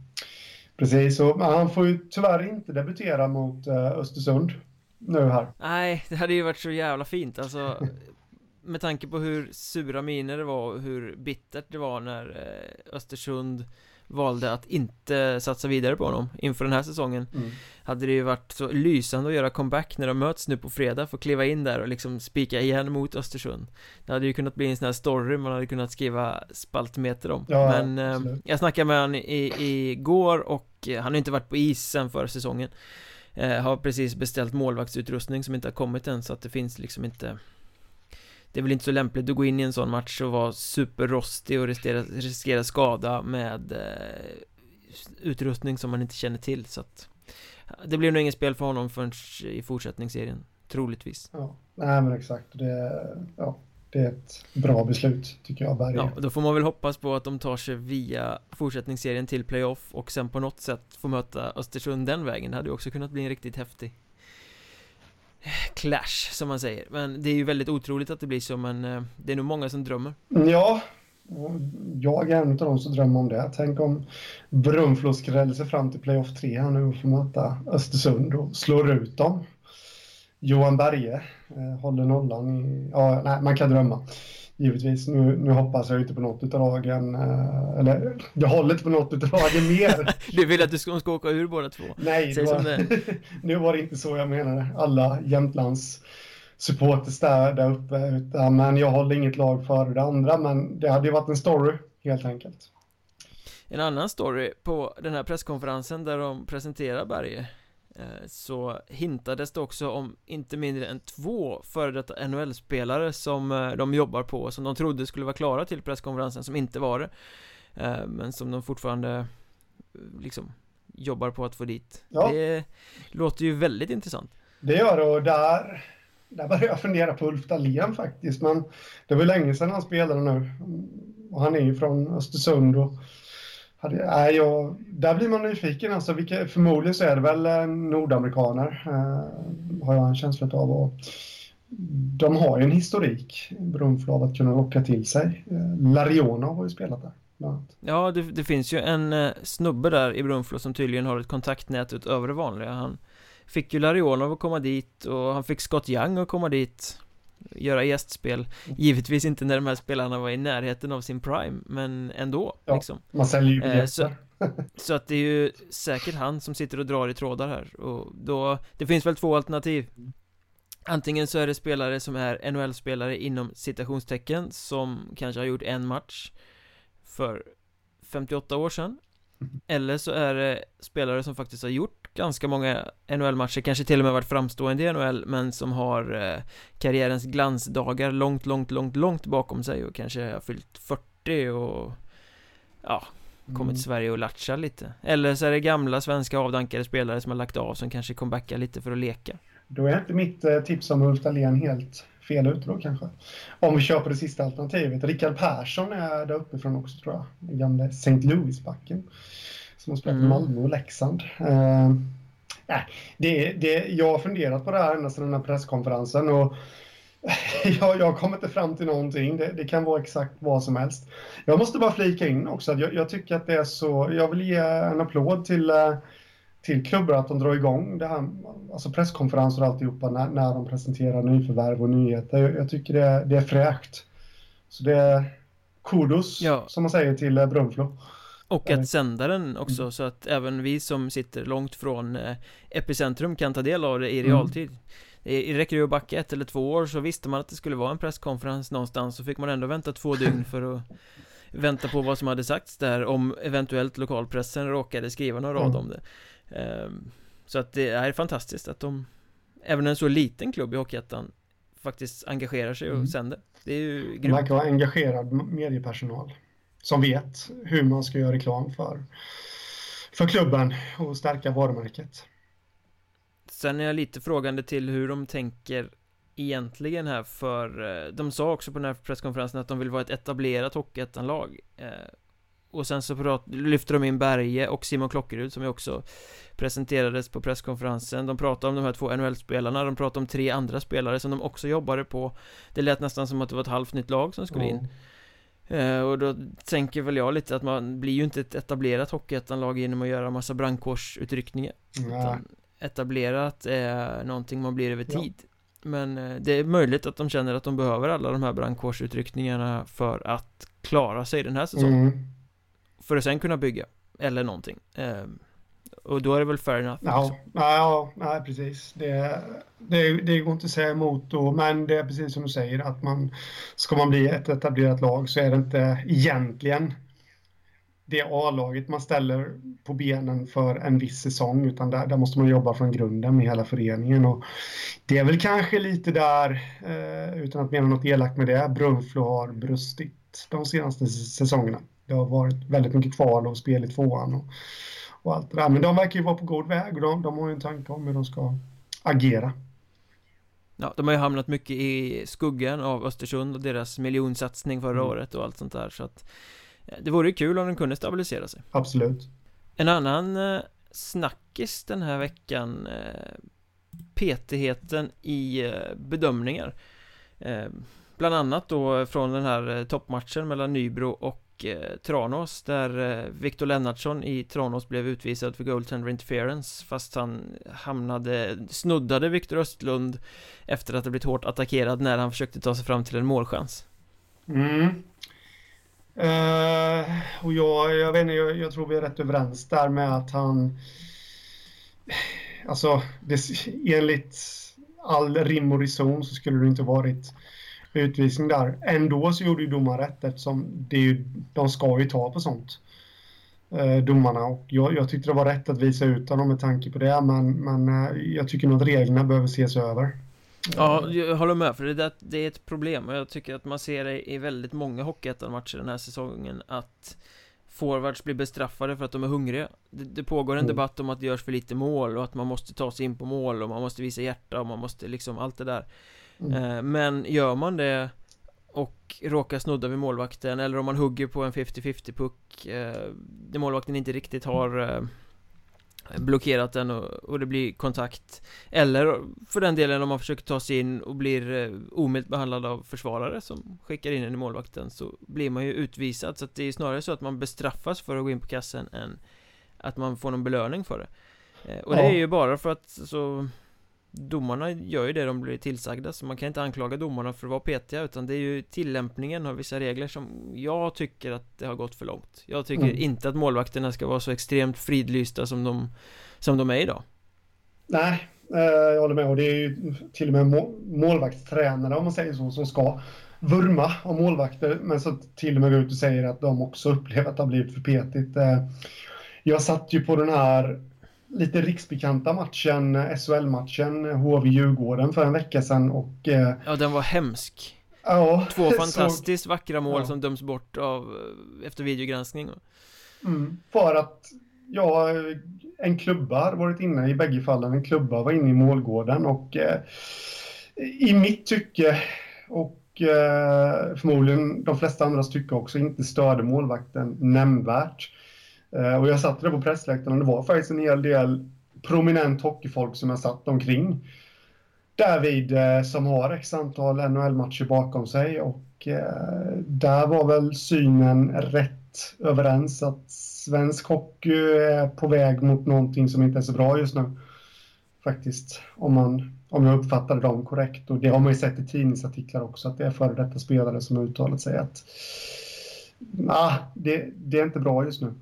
Precis, och han får ju tyvärr inte debutera mot uh, Östersund nu här. Nej, det hade ju varit så jävla fint alltså Med tanke på hur sura miner det var och hur bittert det var när uh, Östersund valde att inte satsa vidare på honom inför den här säsongen. Mm. Hade det ju varit så lysande att göra comeback när de möts nu på fredag Få kliva in där och liksom spika igen mot Östersund. Det hade ju kunnat bli en sån här story man hade kunnat skriva spaltmeter om. Ja, Men eh, jag snackade med honom igår och eh, han har inte varit på is sen förra säsongen. Eh, Har precis beställt målvaktsutrustning som inte har kommit än så att det finns liksom inte det är väl inte så lämpligt att gå in i en sån match och vara superrostig och riskera, riskera skada med eh, utrustning som man inte känner till så att det blir nog inget spel för honom förrän i fortsättningsserien troligtvis. Ja, nej men exakt. Det, ja, det är ett bra beslut tycker jag. Berge. Ja, då får man väl hoppas på att de tar sig via fortsättningsserien till playoff och sen på något sätt få möta Östersund den vägen. Det hade ju också kunnat bli en riktigt häftig clash som man säger. Men det är ju väldigt otroligt att det blir så men eh, det är nog många som drömmer. Ja. Jag är en av dem som drömmer om det. Tänk om Brunflo skräller sig fram till playoff 3 här nu och får möta Östersund och slår ut dem. Johan Berge eh, håller nollan i, ja nej man kan drömma givetvis. Nu, nu hoppas jag inte på något utav lagen, eh, eller jag håller inte på något utav lagen mer. du vill att du ska, ska åka ur båda två? Nej, det var, nu var det inte så jag menade. Alla Jämtlands supporters där, där uppe, utan, men jag håller inget lag före det andra, men det hade ju varit en story helt enkelt. En annan story på den här presskonferensen där de presenterar Berge så hintades det också om inte mindre än två före detta NHL-spelare som eh, de jobbar på som de trodde skulle vara klara till presskonferensen som inte var det. Eh, men som de fortfarande liksom jobbar på att få dit. Ja. Det låter ju väldigt intressant. Det gör det och där där började jag fundera på Ulf Dahlén faktiskt. Men det var länge sedan han spelade nu. Och han är ju från Östersund och hade, nej, jag, där blir man nyfiken. Alltså, vilka, förmodligen så är det väl eh, nordamerikaner, eh, har jag en känsla av. Och de har ju en historik, Brunflo, av att kunna locka till sig. Eh, Lariona har ju spelat där. Ja, det, det, finns ju en eh, snubbe där i Brunflo som tydligen har ett kontaktnät utöver det vanliga. Han fick ju Larionov att komma dit och han fick Scott Young att komma dit göra gästspel. Givetvis inte när de här spelarna var i närheten av sin prime Men ändå ja, liksom. Man säljer ju eh, så, så att det är ju säkert han som sitter och drar i trådar här. Och då Det finns väl två alternativ. Antingen så är det spelare som är NHL-spelare inom citationstecken Som kanske har gjort en match För 58 år sedan Eller så är det spelare som faktiskt har gjort ganska många NHL-matcher, kanske till och med varit framstående i NHL Men som har eh, karriärens glansdagar långt, långt, långt, långt bakom sig och kanske har fyllt 40 och Ja, kommit mm. till Sverige och latchar lite Eller så är det gamla svenska avdankade spelare som har lagt av som kanske comebackar lite för att leka Då är inte mitt eh, tips om Ulf Dahlén helt fel ute då kanske. Om vi kör på det sista alternativet. Rickard Persson är där uppifrån också tror jag. Den gamle St. Louis-backen som har spelat i mm. Malmö och Leksand. Äh, det, det, jag har funderat på det här ända sedan den här presskonferensen och jag, jag kommer inte fram till någonting. Det, det, kan vara exakt vad som helst. Jag måste bara flika in också att jag, jag tycker att det är så, jag vill ge en applåd till, eh, till klubbar att de drar igång det här, alltså presskonferenser och alltihopa när, när de presenterar nyförvärv och nyheter. Jag, jag tycker det, det är fräscht Så det är kudos, Ja. som man säger, till eh, Brunflo. Och att sända den också Mm. så att även vi som sitter långt från eh, epicentrum kan ta del av det i Mm. realtid Det räcker ju att backa ett eller två år så visste man att det skulle vara en presskonferens någonstans så fick man ändå vänta två dygn för att vänta på vad som hade sagts där om eventuellt lokalpressen råkade skriva någon rad Mm. om det Så att det är fantastiskt att de Även en så liten klubb i Hockeyettan Faktiskt engagerar sig och Mm. sänder Det är ju grymt verkar vara engagerad mediepersonal som vet hur man ska göra reklam för, för klubben och stärka varumärket. Sen är jag lite frågande till hur de tänker egentligen här för eh, de sa också på den här presskonferensen att de vill vara ett etablerat Hockeyettan-lag eh, och sen så prat, lyfter de in Berge och Simon Klockerud som ju också presenterades på presskonferensen. De pratade om de här två NHL-spelarna, de pratade om tre andra spelare som de också jobbade på. Det lät nästan som att det var ett halvt nytt lag som skulle in. Eh, och då tänker väl jag lite att man blir ju inte ett etablerat Hockeyettan-lag genom att göra massa brandkårsutryckningar. Utan etablerat är någonting man blir över Ja. tid. Men eh, det är möjligt att de känner att de behöver alla de här brandkårsutryckningarna för att klara sig den här säsongen. Mm. För att sen kunna bygga Eller någonting eh, Och då är det väl fair enough. Ja, nej, ja, nej, precis. Det, det, det går inte att säga emot då, men det är precis som du säger att man ska man bli ett etablerat lag så är det inte egentligen det A-laget man ställer på benen för en viss säsong utan där, där måste man jobba från grunden med hela föreningen och det är väl kanske lite där, eh, utan att mena något elakt med det, Brunflo har brustit de senaste säsongerna. Det har varit väldigt mycket kval och spel i tvåan och, och allt det där. Men de verkar ju vara på god väg och de, de har ju en tanke om hur de ska agera. Ja, de har ju hamnat mycket i skuggan av Östersund och deras miljonsatsning förra Mm. året och allt sånt där så att Det vore ju kul om de kunde stabilisera sig Absolut. En annan eh, snackis den här veckan eh, Petigheten i eh, bedömningar Bland annat då från den här toppmatchen mellan Nybro och Eh, Tranås där Viktor Victor Lennartsson i Tranås blev utvisad för goaltender interference fast han hamnade, snuddade Victor Östlund efter att ha blivit hårt attackerad när han försökte ta sig fram till en målchans Mm. Uh, och jag, jag vet inte, jag, jag tror vi är rätt överens där med att han... Alltså, det, enligt all rim och reson så skulle det inte varit utvisning där. Ändå så gjorde ju domaren rätt eftersom det är ju, de ska ju ta på sånt. Eh, domarna och jag, jag tyckte det var rätt att visa ut honom med tanke på det men, men eh, jag tycker nog att reglerna behöver ses över. Ja, jag håller med för det, det är ett problem och jag tycker att man ser det i väldigt många Hockeyettan-matcher den här säsongen att Forwards blir bestraffade för att de är hungriga Det, det pågår en Mm. debatt om att det görs för lite mål och att man måste ta sig in på mål och man måste visa hjärta och man måste liksom allt det där Mm. eh, Men gör man det och råkar snudda vid målvakten eller om man hugger på en 50-50 puck eh, Där målvakten inte riktigt har eh, blockerat den och, det blir kontakt Eller för den delen om man försöker ta sig in och blir omilt behandlad av försvarare som skickar in en i målvakten så blir man ju utvisad. Så att det är snarare så att man bestraffas för att gå in på kassen än att man får någon belöning för det. Och det är ju bara för att så Domarna gör ju det de blir tillsagda så man kan inte anklaga domarna för att vara petiga utan det är ju tillämpningen av vissa regler som jag tycker att det har gått för långt Jag tycker Mm. inte att målvakterna ska vara så extremt fridlysta som de Som de är idag Nej, eh, jag håller med. Och det är ju till och med må- målvaktstränare, om man säger så, som ska vurma om målvakter, men så till och med går ut och säger att de också upplever att det har blivit för petigt. Eh, Jag satt ju på den här lite riksbekanta matchen, SHL-matchen, HV-Djurgården för en vecka sedan och eh, Ja den var hemsk ja, Två så- fantastiskt vackra mål Ja. som döms bort av eh, Efter videogranskning Mm, för att ja, en klubba hade varit inne i bägge fallen. En klubba var inne i målgården och eh, i mitt tycke och eh, förmodligen de flesta andras tycke också inte störde målvakten nämnvärt. Eh, och jag satt där på pressläktaren och det var faktiskt en hel del prominent hockeyfolk som jag satt omkring. Därvid eh, som har x antal NHL-matcher bakom sig och eh, där var väl synen rätt överens att svensk hockey är på väg mot någonting som inte är så bra just nu. Faktiskt, om man, om jag uppfattade dem korrekt. Och det har man ju sett i tidningsartiklar också, att det är före detta spelare som har uttalat sig att nah, det, det är inte bra just nu.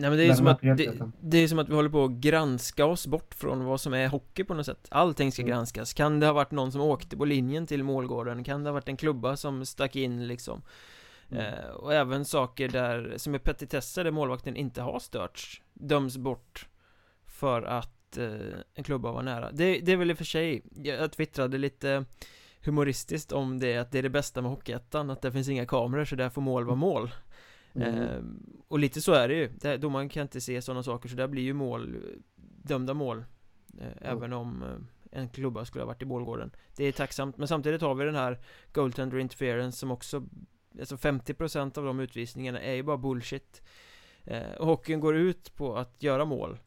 Nej men det är, som att, det, det, är som att vi håller på att granska oss bort från vad som är hockey på något sätt Allting ska mm. granskas Kan det ha varit någon som åkte på linjen till målgården? Kan det ha varit en klubba som stack in liksom? Mm. Eh, och även saker där, som är petitesser där målvakten inte har störts Döms bort För att eh, en klubba var nära det, det är väl i och för sig Jag twittrade lite humoristiskt om det Att det är det bästa med Hockeyettan Att det finns inga kameror så där får mål vara mål Mm. Eh, och lite så är det ju, det, domaren kan inte se sådana saker så där blir ju mål Dömda mål eh, mm. Även om eh, en klubba skulle ha varit i målgården. Det är tacksamt, men samtidigt har vi den här Goaltender interference som också Alltså 50% av de utvisningarna är ju bara bullshit. Eh, Och hockeyn går ut på att göra mål.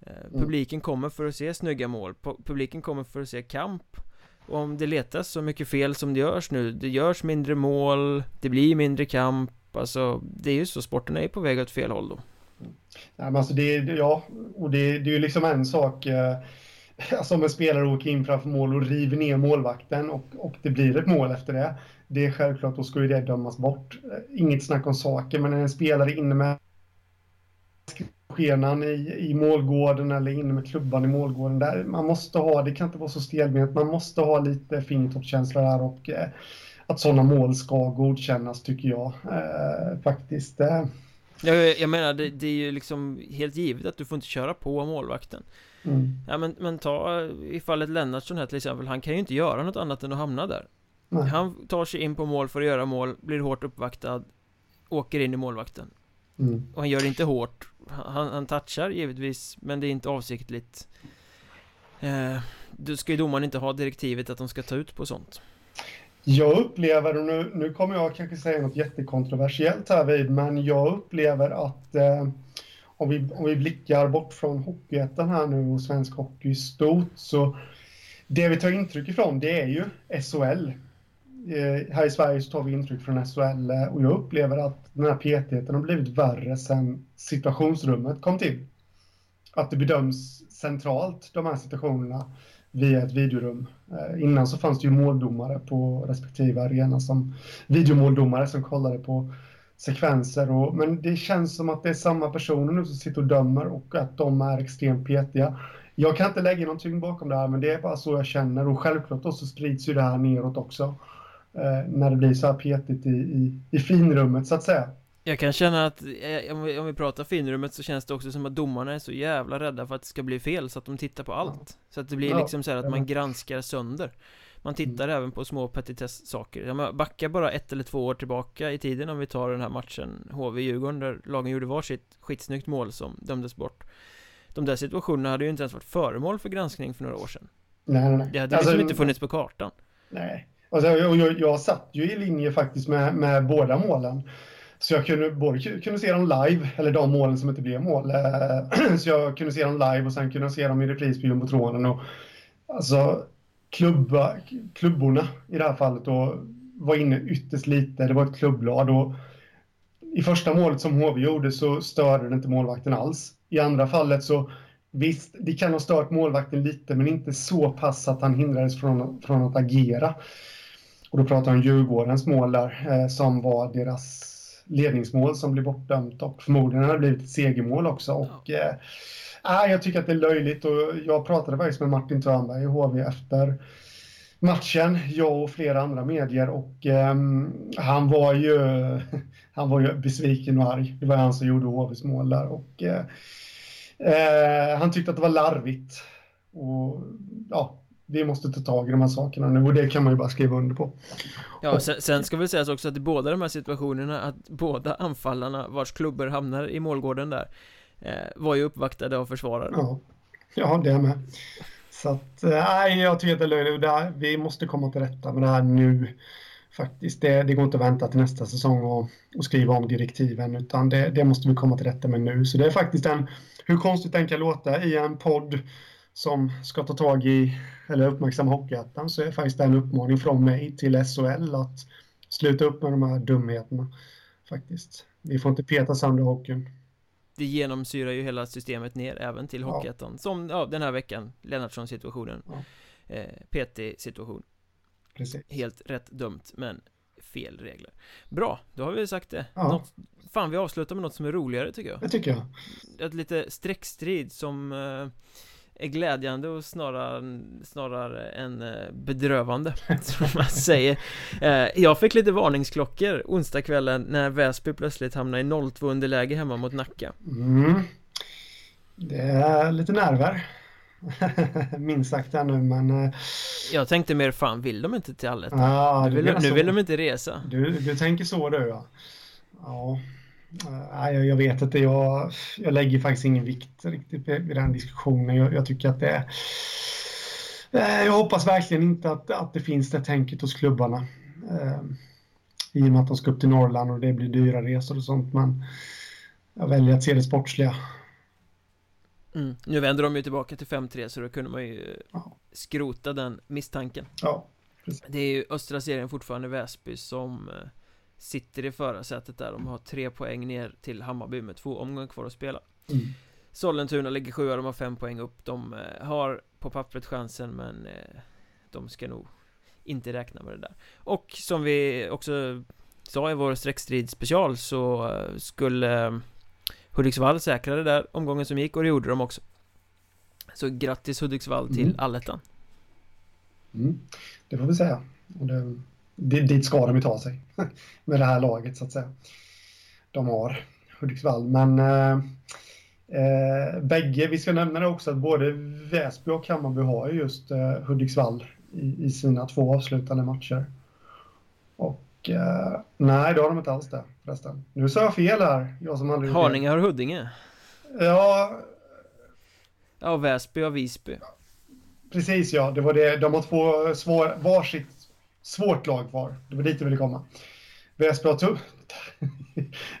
Eh, mm. Publiken kommer för att se snygga mål. Publiken kommer för att se kamp. Och om det letas så mycket fel som det görs nu Det görs mindre mål Det blir mindre kamp Alltså, det är ju så, sporten är på väg åt fel håll då. Ja, men alltså det, ja, och det, det är ju liksom en sak. Eh, alltså om en spelare åker in framför mål och river ner målvakten och, och det blir ett mål efter det. Det är självklart, då ska ju det dömas bort. Eh, inget snack om saker, men när en spelare inne med skenan i, i målgården eller inne med klubban i målgården. Där man måste ha, det kan inte vara så stelbent, man måste ha lite fingertoppskänsla där och eh, att sådana mål ska godkännas tycker jag eh, faktiskt. Eh. Jag, jag menar, det, det, är ju liksom helt givet att du får inte köra på målvakten. Mm. Ja men, men ta i fallet Lennartsson här till exempel, han kan ju inte göra något annat än att hamna där. Nej. Han tar sig in på mål för att göra mål, blir hårt uppvaktad, åker in i målvakten. Mm. Och han gör det inte hårt. Han, han touchar givetvis, men det är inte avsiktligt. Eh, då ska ju domaren inte ha direktivet att de ska ta ut på sånt. Jag upplever, och nu, nu kommer jag kanske säga något jättekontroversiellt här vid, men jag upplever att eh, om, vi, om vi blickar bort från Hockeyettan här nu och svensk hockey i stort, så det vi tar intryck ifrån det är ju SHL. Eh, här i Sverige så tar vi intryck från SHL eh, och jag upplever att den här petigheten har blivit värre sedan situationsrummet kom till. Att det bedöms centralt, de här situationerna via ett videorum. Eh, innan så fanns det ju måldomare på respektive arena som videomåldomare som kollade på sekvenser. Och, men det känns som att det är samma personer nu som sitter och dömer och att de är extremt petiga. Jag kan inte lägga någon tyngd bakom det här, men det är bara så jag känner och självklart då så sprids ju det här neråt också. Eh, när det blir så här petigt i, i, i finrummet så att säga. Jag kan känna att, eh, om vi, om vi pratar finrummet så känns det också som att domarna är så jävla rädda för att det ska bli fel så att de tittar på allt. Så att det blir liksom så att man granskar sönder. Man tittar mm. även på små petitess-saker. Backar bara ett eller två år tillbaka i tiden om vi tar den här matchen. HV-Djurgården där lagen gjorde varsitt skitsnyggt mål som dömdes bort. De där situationerna hade ju inte ens varit föremål för granskning för några år sedan. Nej, nej, nej. Det hade alltså, liksom inte funnits på kartan. Nej. Alltså, jag, jag, jag satt ju i linje faktiskt med, med båda målen så jag kunde både kunde se dem live, eller de målen som inte blev mål. Eh, så jag kunde se dem live och sen kunde jag se dem i repris på jumbotronen. Och, alltså, klubba, klubborna i det här fallet då, var inne ytterst lite. Det var ett klubbblad. Och I första målet som HV gjorde så störde det inte målvakten alls. I andra fallet så Visst, det kan ha stört målvakten lite, men inte så pass att han hindrades från, från att agera. Och då pratar jag om Djurgårdens mål där, eh, som var deras ledningsmål som blir bortdömt och förmodligen har det blivit ett segermål också. Och, eh, jag tycker att det är löjligt och jag pratade faktiskt med Martin Törnberg i HV efter matchen, jag och flera andra medier och eh, han var ju han var ju besviken och arg. Det var han som gjorde HVs mål där och eh, eh, han tyckte att det var larvigt. Och ja, vi måste ta tag i de här sakerna nu och det kan man ju bara skriva under på. Ja, sen, sen ska väl sägas också att i båda de här situationerna att båda anfallarna vars klubbor hamnar i målgården där eh, var ju uppvaktade av försvarare. Ja, ja det med. Så att, eh, nej, jag tycker att det är löjligt. Det vi måste komma till rätta med det här nu. Faktiskt, det, det går inte att vänta till nästa säsong och, och skriva om direktiven utan det, det måste vi komma till rätta med nu. Så det är faktiskt en, hur konstigt den kan låta i en podd som ska ta tag i eller uppmärksamma Hockeyettan så är det faktiskt en uppmaning från mig till SHL att sluta upp med de här dumheterna. Faktiskt. Vi får inte peta sönder hockeyn. Det genomsyrar ju hela systemet ner även till Hockeyettan. Ja. Som ja, den här veckan, Lennartsson situationen. Ja. eh, PT-situation Precis. Helt rätt dömt men fel regler Bra, då har vi sagt det Ja. något, Fan vi avslutar med något som är roligare tycker jag Det tycker jag. Ett lite streckstrid som eh, är glädjande och snarare, snarare än eh, bedrövande Som man säger eh, Jag fick lite varningsklockor onsdagskvällen när Väsby plötsligt hamnade i 0-2 underläge hemma mot Nacka Mm. Det är lite nerver. Minst sagt här nu, men... eh, Jag tänkte mer fan vill de inte till Allet? Ja, nu vill, nu vill de inte resa Du, du tänker så du, ja. Ja, nej, jag, vet inte. Jag, jag lägger faktiskt ingen vikt riktigt vid den diskussionen. Jag, jag tycker att det är... Eh, Jag hoppas verkligen inte att, att det finns det tänket hos klubbarna. Eh, I och med att de ska upp till Norrland och det blir dyra resor och sånt. Men jag väljer att se det sportsliga. mm. Nu vänder de ju tillbaka till 5-3 så då kunde man ju Ja. skrota den misstanken Ja, Det är ju östra serien fortfarande Väsby som eh, sitter i förarsätet där De har tre poäng ner till Hammarby med två omgångar kvar att spela mm. Sollentuna ligger sjua, de har fem poäng upp De eh, har på pappret chansen men eh, de ska nog inte räkna med det där Och som vi också sa i vår streckstrid special så eh, skulle Hudiksvall säkra det där omgången som gick och det gjorde de också Så grattis Hudiksvall till Mm. allettan Mm. Det får vi säga. Och det, dit ska de ju ta sig med det här laget så att säga. De har Hudiksvall. Men eh, eh, bägge, vi ska nämna det också att både Väsby och Hammarby har ju just eh, Hudiksvall i, i sina två avslutande matcher. Och eh, nej, det har de inte alls det förresten. Nu sa jag fel här, jag som aldrig... Haninge har Huddinge Ja, Ja, Väsby har Visby Precis ja, det var det. De har två svår, varsitt svårt lag kvar. Det var dit jag ville komma. Väsby har tu-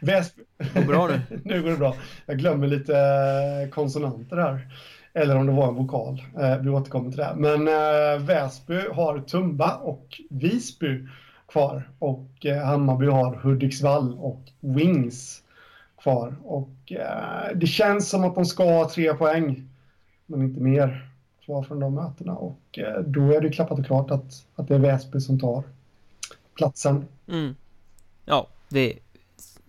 Väsby... Går bra nu? nu går det bra. Jag glömmer lite eh, konsonanter här. Eller om det var en vokal. Eh, vi återkommer till det. Men eh, Väsby har Tumba och Visby kvar. Och Hammarby har Hudiksvall och Wings kvar. Och det känns som att de ska ha tre poäng. Men inte mer kvar från de mötena. Och eh, då är det klappat och klart att, att det är Väsby som tar platsen. Mm. Ja, det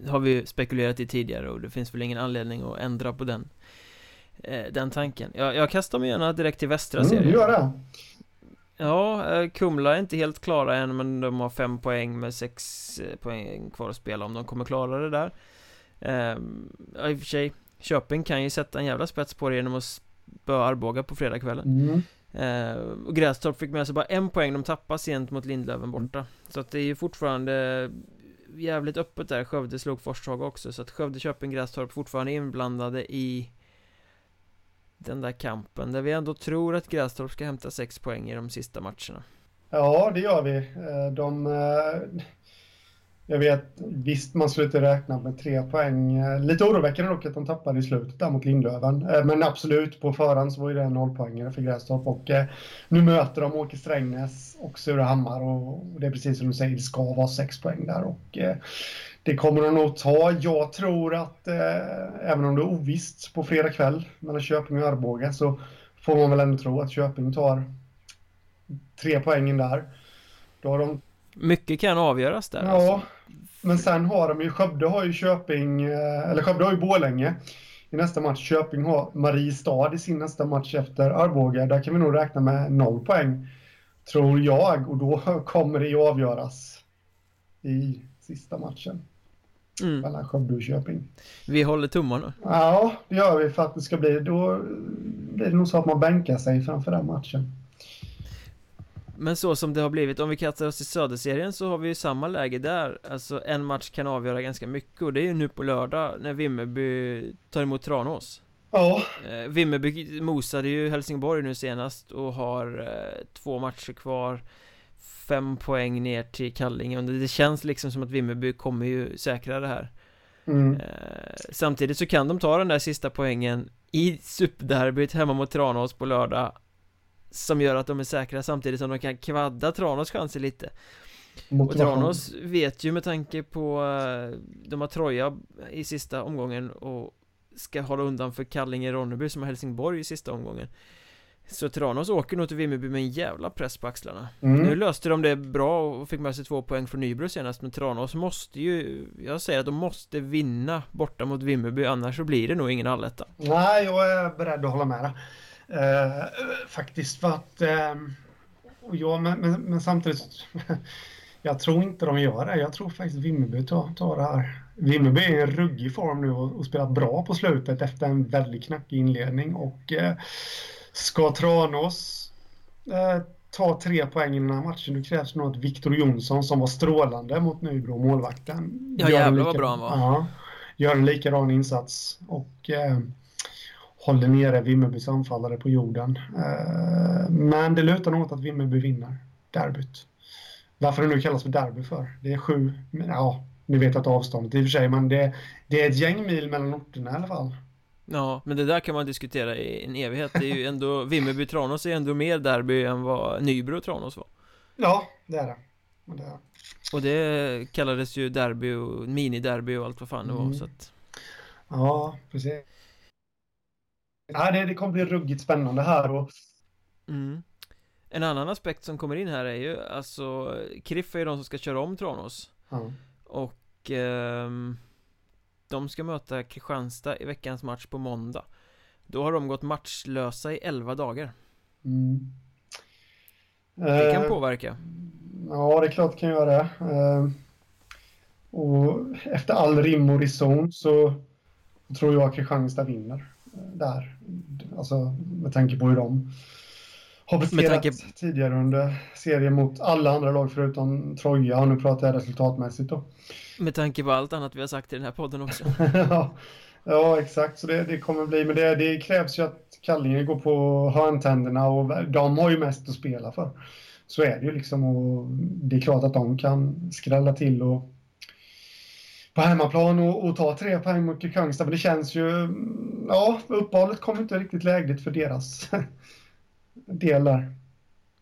har vi ju spekulerat i tidigare och det finns väl ingen anledning att ändra på den eh, Den tanken jag, jag kastar mig gärna direkt till västra Mm, serien gör det. Ja, eh, Kumla är inte helt klara än men de har fem poäng med sex eh, poäng kvar att spela om de kommer klara det där ja, i och för sig Köping kan ju sätta en jävla spets på det genom att spöa Arboga på fredagskvällen. Mm. Eh, och Grästorp fick med sig bara en poäng, de tappade sent mot Lindlöven borta. Så att det är ju fortfarande jävligt öppet där, Skövde slog Forshaga också. Så att Skövde, Köping, Grästorp fortfarande inblandade i den där kampen. Där vi ändå tror att Grästorp ska hämta sex poäng i de sista matcherna. Ja, det gör vi. Eh, De, eh, jag vet, visst man skulle inte räkna med tre poäng. Eh, Lite oroväckande dock att de tappade i slutet där mot Lindlöven. Eh, Men absolut, på förhand så var ju det en nollpoängare för Grästorp. Och eh, nu möter de Åke Strängnäs och Surahammar och det är precis som du säger, det ska vara sex poäng där. Och det kommer de nog ta. Jag tror att även om det är ovisst på fredag kväll mellan Köping och Arboga så får man väl ändå tro att Köping tar tre poängen där. Då har de, Mycket kan avgöras där ja, alltså. Men sen har de ju, Skövde har ju Köping, eh, eller Skövde har ju Borlänge i nästa match. Köping har Mariestad i sin nästa match efter Arboga. Där kan vi nog räkna med noll poäng, tror jag. Och då kommer det ju avgöras i sista matchen mm. mellan Skövde och Köping. Vi håller tummarna Ja, det gör vi för att det ska bli, då blir det nog så att man bänkar sig framför den matchen. Men så som det har blivit, om vi kastar oss till Söderserien så har vi ju samma läge där. Alltså en match kan avgöra ganska mycket och det är ju nu på lördag när Vimmerby tar emot Tranås. Ja, eh, Vimmerby mosade ju Helsingborg nu senast och har eh, två matcher kvar. Fem poäng ner till Kallinge. Och det känns liksom som att Vimmerby kommer ju säkra det här. Mm. eh, Samtidigt så kan de ta den där sista poängen i superderbyt hemma mot Tranås på lördag Som gör att de är säkra samtidigt som de kan kvadda Tranås chanser lite och. Tranås vet ju med tanke på eh, De har Troja i sista omgången och Ska hålla undan för Kallinge Ronneby som har Helsingborg i sista omgången Så Tranås åker nog till Vimmerby med en jävla press på axlarna Mm. Nu löste de det bra och fick med sig två poäng från Nybro senast Men Tranås måste ju Jag säger att de måste vinna borta mot Vimmerby Annars så blir det nog ingen alletta Nej, jag är beredd att hålla med dig. Eh, faktiskt för att... Eh, och ja, men, men, men samtidigt... jag tror inte de gör det. Jag tror faktiskt Vimmerby tar, tar det här. Vimmerby är i en ruggig form nu och, och spelat bra på slutet efter en väldigt knackig inledning. Och eh, ska Tranås eh, ta tre poäng i den här matchen, då krävs nog att Viktor Jonsson som var strålande mot Nybro, målvakten. Ja, jävlar vad bra han var. Ja, gör en likadan insats och eh, håller nere Vimmerbys anfallare på jorden. Eh, men det lutar nog åt att Vimmerby vinner derbyt. Varför det nu kallas för derby för. Det är sju, ja, ni vet att avståndet i och för sig, men det, det är ett gäng mil mellan orterna i alla fall. Ja, men det där kan man diskutera i en evighet Det är ju ändå Vimmerby-Tranås är ändå mer derby än vad Nybro och Tranås var Ja, det är det. Det är. Och det kallades ju derby och miniderby och allt vad fan det var Mm. så att Ja, precis. Ja, det, det kommer bli ruggigt spännande här och mm. En annan aspekt som kommer in här är ju alltså Kriff är ju de som ska köra om Tranås ja. Och ehm, De ska möta Kristianstad i veckans match på måndag Då har de gått matchlösa i 11 dagar Mm. Det kan Eh, påverka Ja, det är klart det kan göra det. Eh, och efter all rim och reson så tror jag Kristianstad vinner eh, där. Alltså med tanke på hur de har presterat tanke- tidigare under serien mot alla andra lag förutom Troja. Och nu pratar jag resultatmässigt då. Med tanke på allt annat vi har sagt i den här podden också ja, ja, exakt. Så det, det kommer bli. Men det, det krävs ju att Kallinge går på hörntänderna och de har ju mest att spela för. Så är det ju liksom. Och det är klart att de kan skrälla till och på hemmaplan och, och ta tre poäng mot Kristianstad. Men det känns ju... Ja, uppehållet kommer inte riktigt lägligt för deras del där.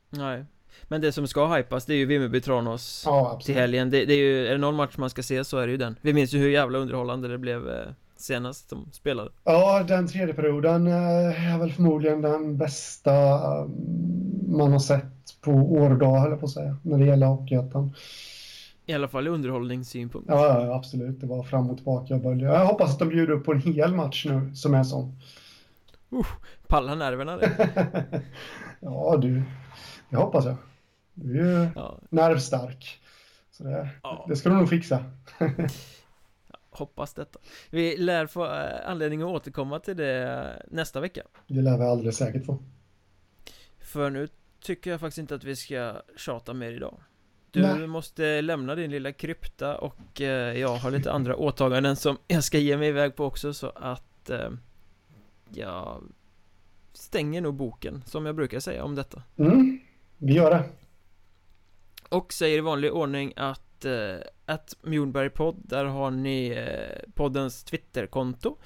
Nej Men det som ska hypas det är ju Vimmerby-Tranås Ja, till helgen det, det är ju, är det någon match man ska se så är det ju den Vi minns ju hur jävla underhållande det blev eh, senast de spelade Ja, den tredje perioden eh, är väl förmodligen den bästa eh, man har sett på år och dag, höll jag på att säga, när det gäller Hockeyettan. I alla fall i underhållningssynpunkt Ja, ja, absolut. Det var fram och tillbaka och bölja. Jag hoppas att de bjuder upp på en hel match nu som är sån. Palla nerverna det ja, du. Det hoppas jag. Du är ju Ja, nervstark. Så det, Ja. det ska du nog fixa. hoppas detta Vi lär få eh, anledning att återkomma till det nästa vecka Det lär vi alldeles säkert få. För nu tycker jag faktiskt inte att vi ska tjata mer idag Du Nej. måste lämna din lilla krypta och eh, jag har lite andra åtaganden som jag ska ge mig iväg på också så att eh, jag stänger nog boken som jag brukar säga om detta. Mm, vi gör det. Och säger i vanlig ordning att eh, att Mjornbergpodd, där har ni eh, poddens Twitterkonto.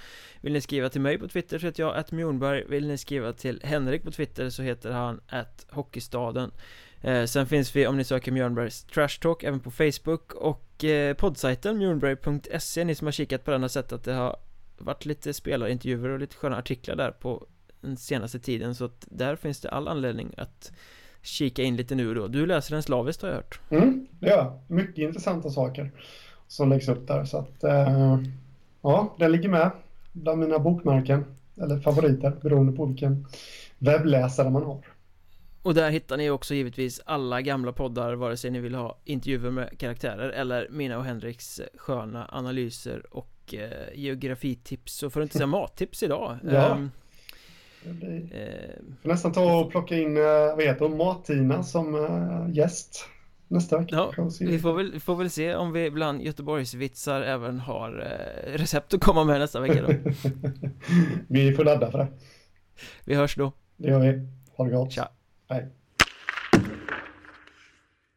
Vill ni skriva till mig på Twitter så heter jag att Mjornberg Vill ni skriva till Henrik på Twitter så heter han att Hockeystaden eh, Sen finns vi om ni söker Mjörnbergs Trash Talk även på Facebook och eh, poddsajten Mjörnberg.se Ni som har kikat på den har sett att det har varit lite spelarintervjuer och lite sköna artiklar där på den senaste tiden så att där finns det all anledning att kika in lite nu och då. Du läser den slaviskt har jag hört. Mm, det gör jag. Mycket intressanta saker som läggs upp där. Så att, eh, ja, den ligger med bland mina bokmärken. Eller favoriter, beroende på vilken webbläsare man har. Och där hittar ni också givetvis alla gamla poddar vare sig ni vill ha intervjuer med karaktärer eller mina och Henriks eh, sköna analyser och eh, geografitips och för att inte säga mattips idag. Ja. Eh, Får nästan ta och plocka in, eh, vad heter hon, Mat-Tina som gäst nästa vecka. Ja, vi vi får väl, får väl se om vi bland Göteborgsvitsar även har recept att komma med nästa vecka då. vi får ladda för det. Vi hörs då. Det gör vi. Ha det gott. Tja. Hej.